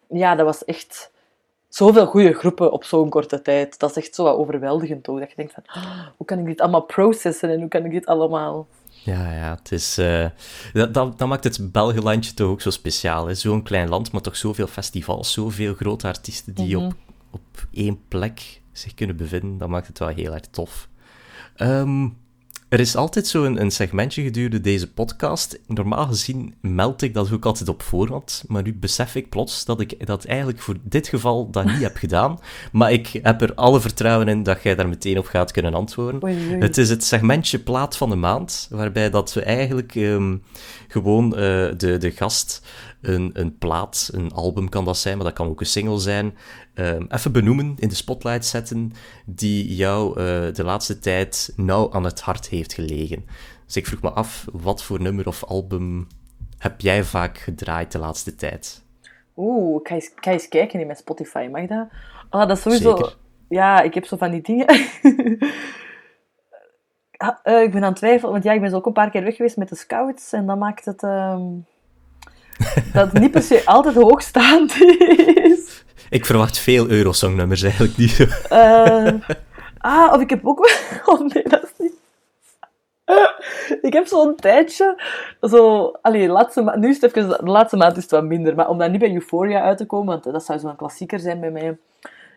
ja, dat was echt zoveel goede groepen op zo'n korte tijd. Dat is echt zo wat overweldigend ook. Dat je denkt van, "Ah, hoe kan ik dit allemaal processen en hoe kan ik dit allemaal... Ja, ja, het is... eh, dat, dat, dat maakt het Belgelandje toch ook zo speciaal. Zo'n klein land, maar toch zoveel festivals, zoveel grote artiesten die Mhm. op, op één plek zich kunnen bevinden. Dat maakt het wel heel erg tof. Ehm, er is altijd zo'n een segmentje gedurende deze podcast. Normaal gezien meld ik dat ook altijd op voorhand, maar nu besef ik plots dat ik dat eigenlijk voor dit geval dat niet heb gedaan. Maar ik heb er alle vertrouwen in dat jij daar meteen op gaat kunnen antwoorden. Oei, oei. Het is het segmentje plaat van de maand, waarbij dat we eigenlijk ehm, gewoon eh, de, de gast een, een plaat, een album kan dat zijn, maar dat kan ook een single zijn, ehm, even benoemen, in de spotlight zetten, die jou eh, de laatste tijd nauw aan het hart heeft gelegen. Dus ik vroeg me af, wat voor nummer of album heb jij vaak gedraaid de laatste tijd? Oeh, ik ga, eens, ik ga eens kijken in mijn Spotify, mag dat? Ah, dat is sowieso... Zeker. Ja, ik heb zo van die dingen... Ah, eh, ik ben aan het twijfelen, want ja, ik ben zo ook een paar keer weg geweest met de scouts en dat maakt het... ehm, dat niet per se altijd hoogstaand is. Ik verwacht veel Eurosong-nummers eigenlijk niet. Eh, ah, of ik heb ook wel... Oh nee, dat is niet... Ik heb zo'n tijdje, zo, allee, laatste ma- nu is het even, de laatste maand is het wat minder, maar om dan niet bij Euphoria uit te komen, want dat zou zo'n klassieker zijn bij mij.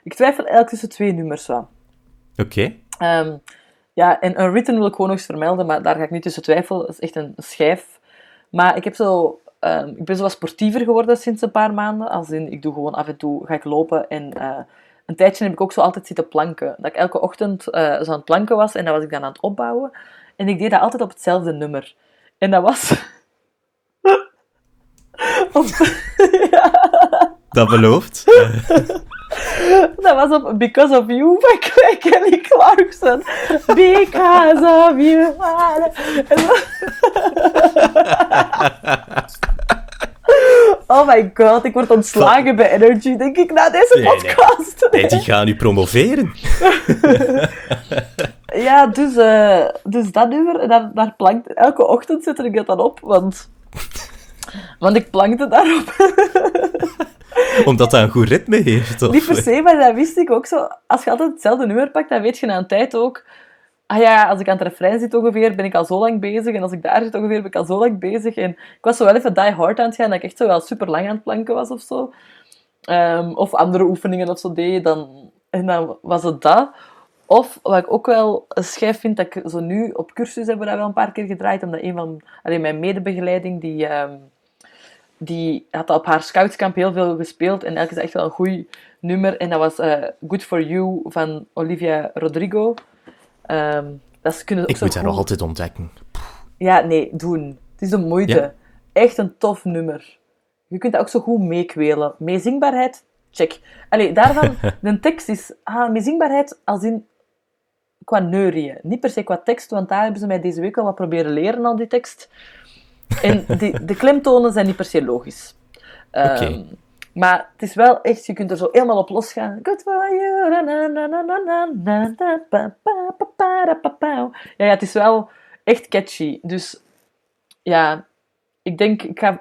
Ik twijfel eigenlijk tussen twee nummers wel. Oké. Ehm, ja, en Unwritten wil ik gewoon nog eens vermelden, maar daar ga ik niet tussen twijfelen. Dat is echt een schijf. Maar ik, heb zo, ehm, ik ben zo wat sportiever geworden sinds een paar maanden. Als in, ik doe gewoon af en toe ga ik lopen. En eh, een tijdje heb ik ook zo altijd zitten planken. Dat ik elke ochtend eh, zo aan het planken was en dat was ik dan aan het opbouwen. En ik deed dat altijd op hetzelfde nummer. En dat was... op... Dat belooft. Dat was op Because of You van Kelly Clarkson. Because of You. Oh my god, ik word ontslagen bij Energy, denk ik, na deze Nee, nee. podcast. nee, die gaan nu promoveren. Ja, dus, eh, dus dat nummer, daar, daar plankt... Elke ochtend zet ik dat dan op, want... Want ik plankte daarop. Omdat dat een goed ritme heeft. Of? Niet per se, maar dat wist ik ook zo. Als je altijd hetzelfde nummer pakt, dan weet je na een tijd ook... Ah ja, als ik aan het refrein zit ongeveer, ben ik al zo lang bezig. En als ik daar zit ongeveer, ben ik al zo lang bezig. En ik was zo wel even die hard aan het gaan, dat ik echt zo wel super lang aan het planken was of zo. Ehm, of andere oefeningen of zo deed. Dan, en dan was het dat. Of, wat ik ook wel schijf vind, dat ik zo nu op cursus hebben we dat wel een paar keer gedraaid, omdat een van mijn medebegeleiding, die, ehm, die had op haar scoutskamp heel veel gespeeld. En eigenlijk is echt wel een goed nummer. En dat was eh, Good For You van Olivia Rodrigo. Ehm, dat kunnen ze ook Ik moet dat nog altijd ontdekken. Ja, nee, doen. Het is een moeite. Ja. Echt een tof nummer. Je kunt dat ook zo goed meekwelen. Meezingbaarheid, check. Allee, daarvan, de tekst is... Ah, meezingbaarheid als in qua neurieën. Niet per se qua tekst, want daar hebben ze mij deze week al wat proberen leren, al die tekst. En die, de klemtonen zijn niet per se logisch. Oké. Maar het is wel echt, je kunt er zo helemaal op losgaan. Good for you. Ja, ja, het is wel echt catchy. Dus ja, ik denk, ik, ga,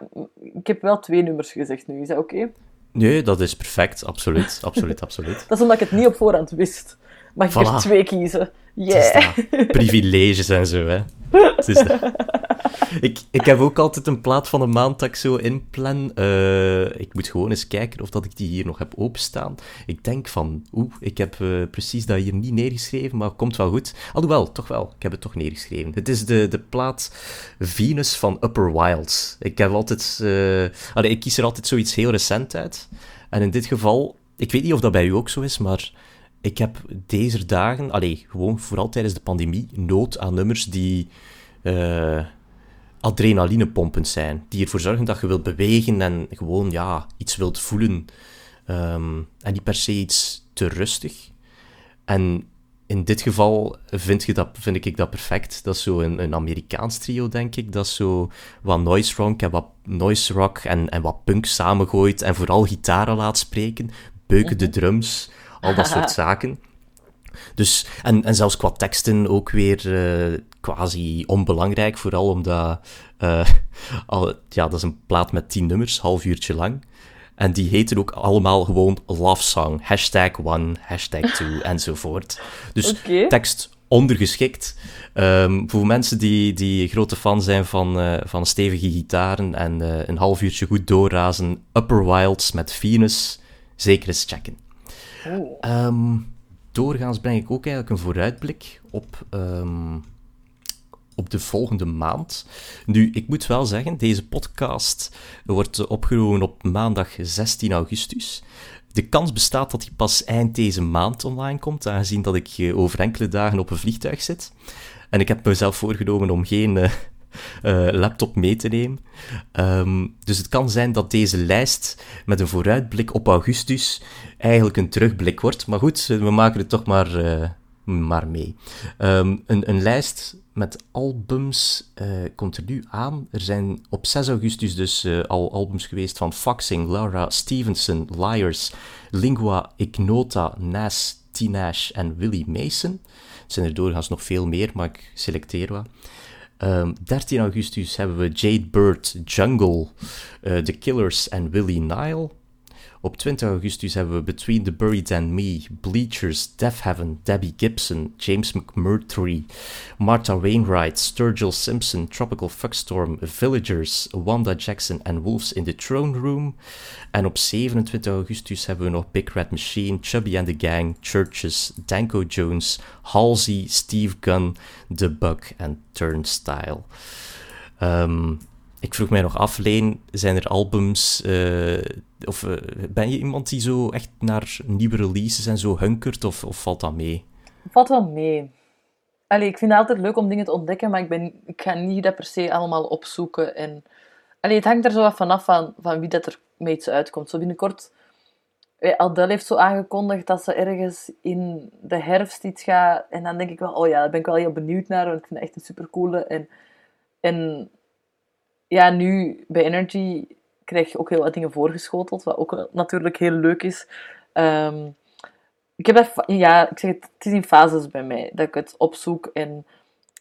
ik heb wel twee nummers gezegd nu. Is dat oké? Nee, dat is perfect. Absoluut, absoluut, absoluut. dat is omdat ik het niet op voorhand wist. Mag ik er twee kiezen? Yeah. Privileges en zo, hè. Ik, ik heb ook altijd een plaat van een maand dat ik zo inplan. Eh, ik moet gewoon eens kijken of dat ik die hier nog heb openstaan. Ik denk van, oeh, ik heb eh, precies dat hier niet neergeschreven, maar komt wel goed. Alhoewel, toch wel, ik heb het toch neergeschreven. Het is de, de plaat Venus van Upper Wilds. Ik heb altijd... eh, allee, ik kies er altijd zoiets heel recent uit. En in dit geval, ik weet niet of dat bij u ook zo is, maar ik heb deze dagen, allee, gewoon vooral tijdens de pandemie, nood aan nummers die eh adrenalinepompend zijn. Die ervoor zorgen dat je wilt bewegen en gewoon ja, iets wilt voelen. Ehm, en niet per se iets te rustig. En in dit geval vind, je dat, vind ik dat perfect. Dat is zo een, een Amerikaans trio, denk ik. Dat is zo wat noise rock en wat noise rock en, en wat punk samengooit. En vooral gitaren laat spreken. Beuken de drums. Al dat soort zaken. Dus, en, en zelfs qua teksten ook weer eh, quasi onbelangrijk. Vooral omdat... eh, al, ja, dat is een plaat met tien nummers, half uurtje lang. En die heten ook allemaal gewoon Love Song. Hashtag one, hashtag two, enzovoort. Dus tekst ondergeschikt. Ehm, voor mensen die, die grote fan zijn van, eh, van stevige gitaren en een half uurtje goed doorrazen, Upper Wilds met Venus, zeker eens checken. Oeh. Ehm, doorgaans breng ik ook eigenlijk een vooruitblik op, ehm, op de volgende maand. Nu, ik moet wel zeggen, deze podcast wordt opgenomen op maandag 16 augustus. De kans bestaat dat hij pas eind deze maand online komt, aangezien dat ik eh, over enkele dagen op een vliegtuig zit. En ik heb mezelf voorgenomen om geen eh, eh, laptop mee te nemen. Ehm, dus het kan zijn dat deze lijst met een vooruitblik op augustus eigenlijk een terugblik wordt. Maar goed, we maken er toch maar, eh, maar mee. Ehm, een, een lijst met albums uh, komt er nu aan. Er zijn op 6 augustus dus al albums geweest van Foxing, Laura Stevenson, Liars, Lingua Ignota, Nas, Tinash en Willie Mason. Er zijn er doorgaans nog veel meer, maar ik selecteer wat. Um, ehm, 13 augustus hebben we Jade Bird, Jungle, uh, The Killers en Willie Nile. Op 20 augustus hebben we Between the Buried and Me, Bleachers, Death Heaven, Debbie Gibson, James McMurtry, Martha Wainwright, Sturgill Simpson, Tropical Fuckstorm, Villagers, Wanda Jackson en Wolves in the Throne Room. En op 27 augustus hebben we nog Big Red Machine, Chubby and the Gang, Churches, Danko Jones, Halsey, Steve Gunn, The Bug en Turnstile. Um, ik vroeg mij nog af, Leen, zijn er albums... Uh, of uh, ben je iemand die zo echt naar nieuwe releases en zo hunkert, of, of valt dat mee? Valt wel mee. Allee, ik vind het altijd leuk om dingen te ontdekken, maar ik, ben, ik ga niet dat per se allemaal opzoeken. En, allee, het hangt er zo wat vanaf van, van wie dat er mee iets uitkomt. Zo binnenkort... Eh, Adele heeft zo aangekondigd dat ze ergens in de herfst iets gaat. En dan denk ik wel, oh ja, daar ben ik wel heel benieuwd naar. Want ik vind het echt een supercoole. En, en ja, nu bij Energy krijg je ook heel wat dingen voorgeschoteld, wat ook natuurlijk heel leuk is. Ehm, ik heb ja, ik zeg het, het is in fases bij mij, dat ik het opzoek en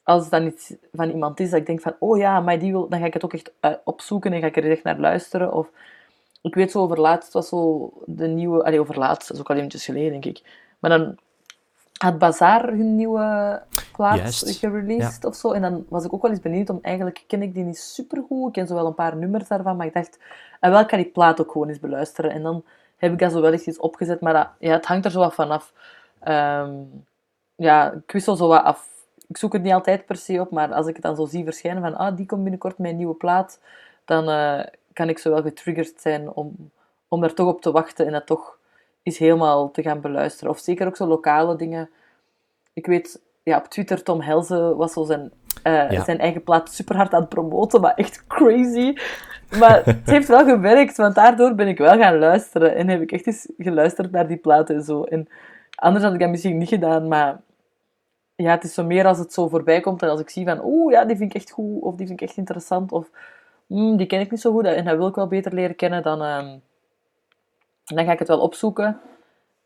als het dan iets van iemand is dat ik denk van, oh ja, maar die wil, dan ga ik het ook echt eh, opzoeken en ga ik er echt naar luisteren. Of ik weet zo over laatst, was zo de nieuwe, allee, over laatst, dat is ook al eventjes geleden, denk ik. Maar dan had Bazaar hun nieuwe plaat gereleased of zo. En dan was ik ook wel eens benieuwd om... Eigenlijk ken ik die niet supergoed. Ik ken zo wel een paar nummers daarvan. Maar ik dacht, en wel kan die plaat ook gewoon eens beluisteren. En dan heb ik dat zo wel eens iets opgezet. Maar dat, ja, het hangt er zo wat vanaf. Um, ja, ik wissel zo wat af. Ik zoek het niet altijd per se op. Maar als ik het dan zo zie verschijnen van... Ah, die komt binnenkort een nieuwe plaat. Dan uh, kan ik zo wel getriggerd zijn om, om daar toch op te wachten. En dat toch is helemaal te gaan beluisteren. Of zeker ook zo lokale dingen. Ik weet, ja, op Twitter, Tom Helze was zo zijn, uh, zijn eigen plaat super hard aan het promoten, maar echt crazy. Maar het heeft wel gewerkt, want daardoor ben ik wel gaan luisteren. En heb ik echt eens geluisterd naar die plaat en zo. En anders had ik dat misschien niet gedaan, maar ja, het is zo meer als het zo voorbij komt en als ik zie van, oeh, ja, die vind ik echt goed, of die vind ik echt interessant, of mm, die ken ik niet zo goed en dat wil ik wel beter leren kennen, dan... Uh, dan ga ik het wel opzoeken.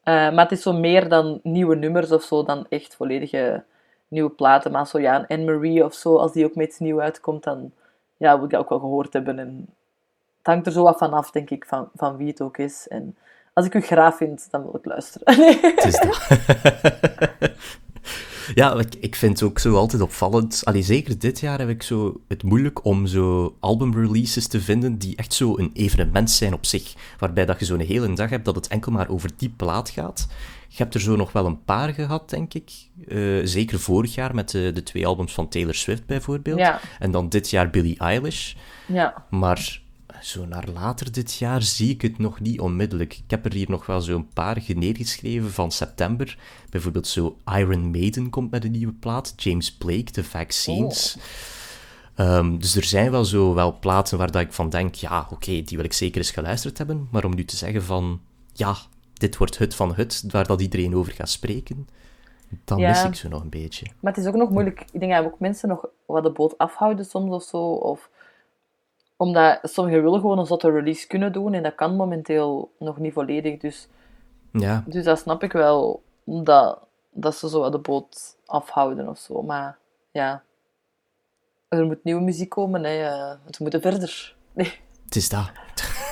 Uh, maar het is zo meer dan nieuwe nummers of zo, dan echt volledige nieuwe platen. Maar zo ja, een Anne-Marie of zo, als die ook met iets nieuws uitkomt, dan ja, wil ik dat ook wel gehoord hebben. En het hangt er zo wat van af, denk ik, van, van wie het ook is. En als ik u graaf vind, dan wil ik luisteren. Het is dat. Ja, ik, ik vind het ook zo altijd opvallend. Allee, zeker dit jaar heb ik zo het moeilijk om zo albumreleases te vinden die echt zo een evenement zijn op zich. Waarbij dat je zo'n hele dag hebt dat het enkel maar over die plaat gaat. Je hebt er zo nog wel een paar gehad, denk ik. Uh, zeker vorig jaar met de, de twee albums van Taylor Swift bijvoorbeeld. Ja. En dan dit jaar Billie Eilish. Ja. Maar zo naar later dit jaar zie ik het nog niet onmiddellijk. Ik heb er hier nog wel zo'n paar neergeschreven van september. Bijvoorbeeld zo Iron Maiden komt met een nieuwe plaat. James Blake, The Vaccines. Oh. Ehm, dus er zijn wel zo wel plaatsen waar dat ik van denk, ja, oké, die wil ik zeker eens geluisterd hebben. Maar om nu te zeggen van, ja, dit wordt hut van hut, waar dat iedereen over gaat spreken, dan mis ik zo nog een beetje. Maar het is ook nog moeilijk. Ik denk dat ook mensen nog wat de boot afhouden soms of zo. Of omdat sommigen willen gewoon een zotte release kunnen doen en dat kan momenteel nog niet volledig. Dus, ja. dus dat snap ik wel, dat, dat ze zo de boot afhouden of zo. Maar ja, er moet nieuwe muziek komen, hè. we moeten verder. Nee. Het is dat.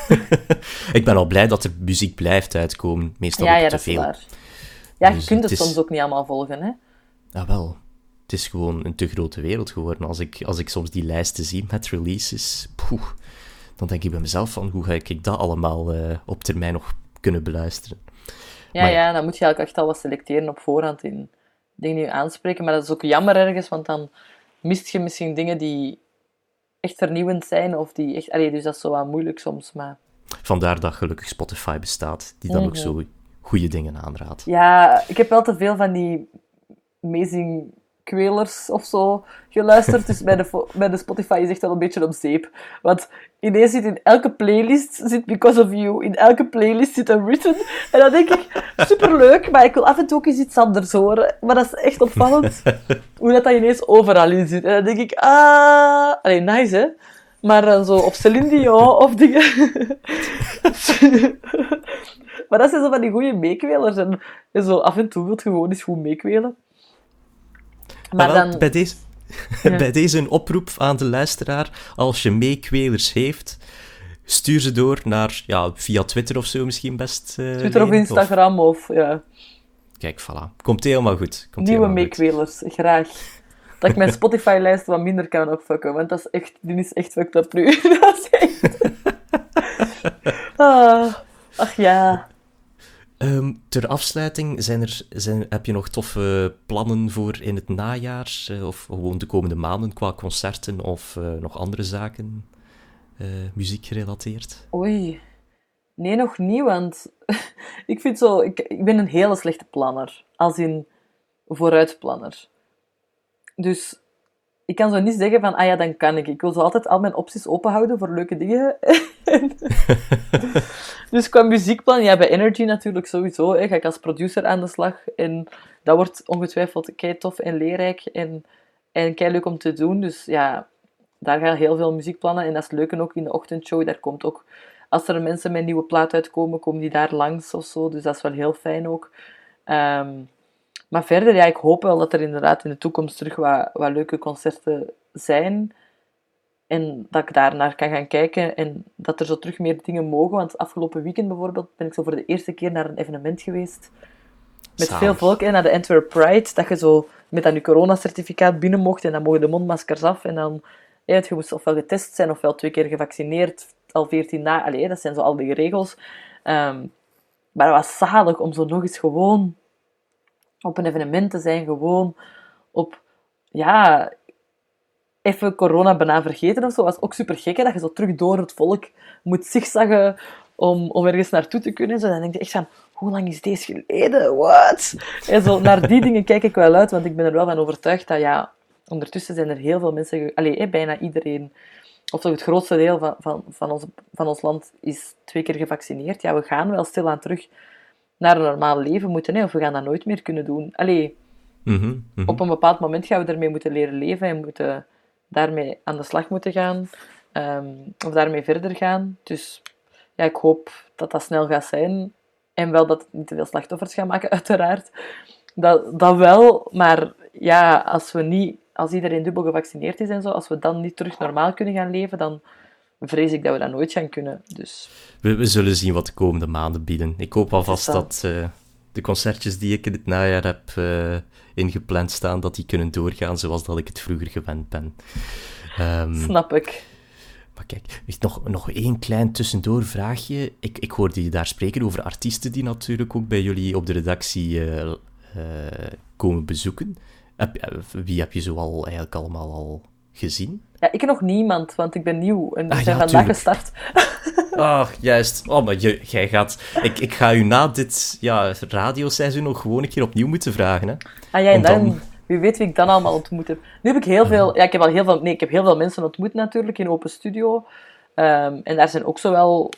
ik ben al blij dat de muziek blijft uitkomen, meestal ja, ja, te veel. Ja, je dus kunt het, soms ook niet allemaal volgen, hè. Ja, wel het is gewoon een te grote wereld geworden. Als ik, als ik soms die lijsten zie met releases, poeh, dan denk ik bij mezelf van, hoe ga ik dat allemaal uh, op termijn nog kunnen beluisteren? Ja, ja, dan moet je eigenlijk echt al wat selecteren op voorhand in dingen die je aanspreken. Maar dat is ook jammer ergens, want dan mist je misschien dingen die echt vernieuwend zijn, of die echt... Allee, dus dat is zo wat moeilijk soms, maar... Vandaar dat gelukkig Spotify bestaat, die dan ook mhm. zo goede dingen aanraadt. Ja, ik heb wel te veel van die amazing meekwelers of zo geluisterd. Dus bij de, bij de Spotify is echt wel een beetje op zeep. Want ineens zit in elke playlist zit Because of You. In elke playlist zit een written. En dan denk ik, superleuk, maar ik wil af en toe ook eens iets anders horen. Maar dat is echt opvallend. hoe dat, dat ineens overal in zit. En dan denk ik, ah... Allee, nice, hè? Maar uh, zo op Celine Dion of dingen... maar dat zijn zo van die goede meekwelers. En, en zo af en toe wil je gewoon eens goed meekwelen. Maar wel, dan... Bij deze... Ja. Bij deze een oproep aan de luisteraar. Als je meekwelers heeft, stuur ze door naar, ja, via Twitter of zo misschien best. Uh, Twitter of Instagram of, ja. Kijk, voilà. Komt helemaal goed. Komt Nieuwe meekwelers, graag. Dat ik mijn Spotify-lijst wat minder kan opfucken, want dat is echt, die is echt fucked up nu. dat is echt... ah, ach ja. Um, ter afsluiting, zijn er, zijn, heb je nog toffe plannen voor in het najaar? Uh, of gewoon de komende maanden qua concerten of uh, nog andere zaken, uh, muziek? Oei, nee, nog niet, want ik vind zo... Ik, ik ben een hele slechte planner. Als in vooruitplanner. Dus ik kan zo niet zeggen van, ah ja, dan kan ik. Ik wil zo altijd al mijn opties openhouden voor leuke dingen. dus qua muziekplan, ja, bij Energy natuurlijk sowieso. Ga ik als producer aan de slag. En dat wordt ongetwijfeld kei tof en leerrijk en, en kei leuk om te doen. Dus ja, daar gaan heel veel muziekplannen. En dat is leuk ook in de ochtendshow. Daar komt ook, als er mensen met een nieuwe plaat uitkomen, komen die daar langs of zo. Dus dat is wel heel fijn ook. Um, maar verder, ja, ik hoop wel dat er inderdaad in de toekomst terug wat, wat leuke concerten zijn. En dat ik daar naar kan gaan kijken en dat er zo terug meer dingen mogen. Want afgelopen weekend bijvoorbeeld ben ik zo voor de eerste keer naar een evenement geweest. Met veel volk, en naar de Antwerp Pride. Dat je zo met dat je coronacertificaat binnen mocht en dan mogen de mondmaskers af. En dan, ja, je moest ofwel getest zijn ofwel twee keer gevaccineerd. Al 14 dagen. Allee, dat zijn zo al die regels. Um, maar het was zalig om zo nog eens gewoon op een evenement te zijn, gewoon op, ja, even corona bijna vergeten of zo. was ook super gek, dat je zo terug door het volk moet zigzaggen om, om ergens naartoe te kunnen. Zo, dan denk je echt van, hoe lang is deze geleden? Wat? En zo, naar die dingen kijk ik wel uit, want ik ben er wel van overtuigd dat, ja, ondertussen zijn er heel veel mensen... Allee, bijna iedereen, of toch het grootste deel van, van, van, ons, van ons land is twee keer gevaccineerd. Ja, we gaan wel stilaan terug naar een normaal leven moeten, hè, of we gaan dat nooit meer kunnen doen. Allee, mhm, mhm. op een bepaald moment gaan we ermee moeten leren leven en moeten daarmee aan de slag moeten gaan, ehm, of daarmee verder gaan. Dus ja, ik hoop dat dat snel gaat zijn. En wel dat het niet te veel slachtoffers gaat maken, uiteraard. Dat, dat wel, maar ja, als we niet, als iedereen dubbel gevaccineerd is en zo, als we dan niet terug normaal kunnen gaan leven, dan vrees ik dat we dat nooit gaan kunnen. Dus. We, we zullen zien wat de komende maanden bieden. Ik hoop alvast dat uh, de concertjes die ik in het najaar heb uh, ingepland staan, dat die kunnen doorgaan zoals dat ik het vroeger gewend ben. Um, Snap ik. Maar kijk, nog, nog één klein tussendoor vraagje. Ik, ik hoorde je daar spreken over artiesten die natuurlijk ook bij jullie op de redactie uh, komen bezoeken. Heb, wie heb je zo al eigenlijk allemaal al gezien? Ja, ik nog niemand, want ik ben nieuw en we ah, zijn vandaag gestart. Ach, juist. Oh, maar je, jij gaat... Ik, ik ga u na dit ja, radioseizoen nog gewoon een keer opnieuw moeten vragen. Hè. Ah ja, en dan... Wie weet wie ik dan allemaal ontmoet heb. Nu heb ik heel veel... Ja, ik heb al heel veel... Nee, ik heb heel veel mensen ontmoet natuurlijk in Open Studio. Um, en daar zijn ook zowel...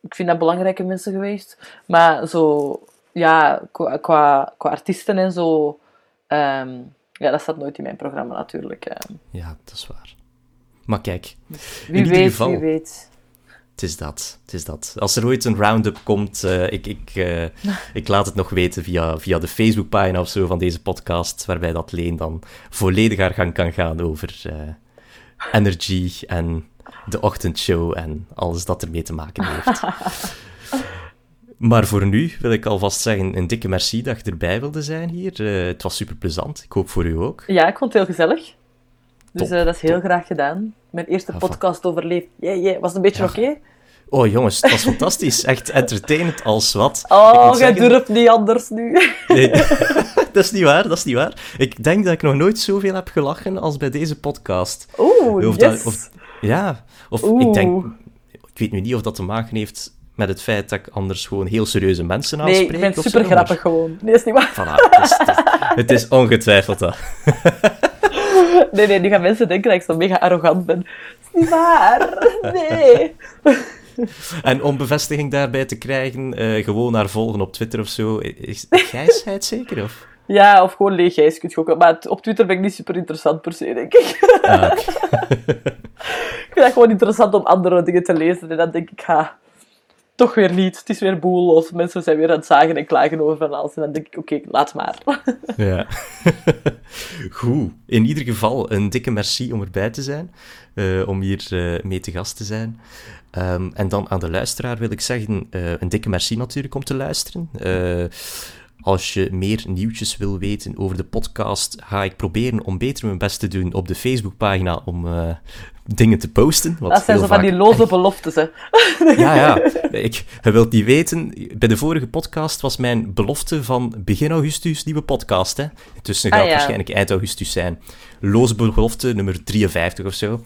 Ik vind dat belangrijke mensen geweest. Maar zo... Ja, qua, qua, qua artiesten en zo... Um, ja, dat staat nooit in mijn programma natuurlijk. Ja, dat is waar. Maar kijk, wie in ieder geval... Wie weet. Het is dat, het is dat. Als er ooit een roundup komt, uh, ik, ik, uh, ik laat het nog weten via, via de Facebookpagina of zo van deze podcast, waarbij dat Leen dan volledig haar gang kan gaan over uh, energy en de ochtendshow en alles dat ermee te maken heeft. Maar voor nu wil ik alvast zeggen een dikke merci dat je erbij wilde zijn hier. Uh, het was super plezant. Ik hoop voor u ook. Ja, ik vond het heel gezellig. Dus uh, dat is heel graag gedaan. Mijn eerste podcast overleefd. Yeah, yeah. Was het een beetje oké? Oh jongens, het was fantastisch. Echt entertainend als wat. Oh, jij durft niet anders nu. Nee, dat is niet waar, dat is niet waar. Ik denk dat ik nog nooit zoveel heb gelachen als bij deze podcast. Oeh, yes. Dat, of, ja, of ik denk... Ik weet nu niet of dat te maken heeft met het feit dat ik anders gewoon heel serieuze mensen aanspreek. Nee, ik ben super grappig gewoon. Nee, is niet waar. Voilà, Het is ongetwijfeld dat. Nee, nee, nu gaan mensen denken dat ik zo mega arrogant ben. Dat is niet waar. Nee. En om bevestiging daarbij te krijgen, eh, gewoon naar volgen op Twitter of zo. Is Gijs het zeker? Of? Ja, of gewoon leeg gijs kun je ook. Maar het- op Twitter ben ik niet super interessant per se, denk ik. Ah. Ik vind dat gewoon interessant om andere dingen te lezen. En dan denk ik, ha, toch weer niet. Het is weer boel. Of mensen zijn weer aan het zagen en klagen over van alles. En dan denk ik, oké, laat maar. Ja. Goed. In ieder geval een dikke merci om erbij te zijn. eh, om hier eh, mee te gast te zijn. Ehm, en dan aan de luisteraar wil ik zeggen, eh, een dikke merci natuurlijk om te luisteren. Als je meer nieuwtjes wil weten over de podcast, ga ik proberen om beter mijn best te doen op de Facebookpagina om dingen te posten. wat Dat zijn zo van die loze beloftes, hè. ja, ja. Ik, je wilt niet weten, bij de vorige podcast was mijn belofte van begin augustus nieuwe podcast. Hè. Intussen gaat Ah, het ja. waarschijnlijk eind augustus zijn. Loze belofte nummer 53 of zo.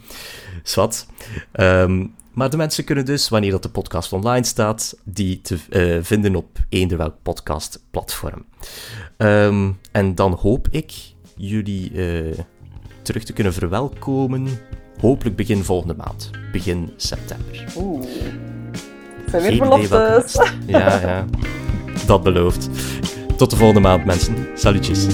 Zwat. Ehm, maar de mensen kunnen dus, wanneer dat de podcast online staat, die te eh, vinden op eender welk podcastplatform. Ehm, en dan hoop ik jullie eh, terug te kunnen verwelkomen. Hopelijk begin volgende maand. Begin september. Oeh. Zijn weer beloftes. Ja, ja. Dat belooft. Tot de volgende maand, mensen. Salutjes.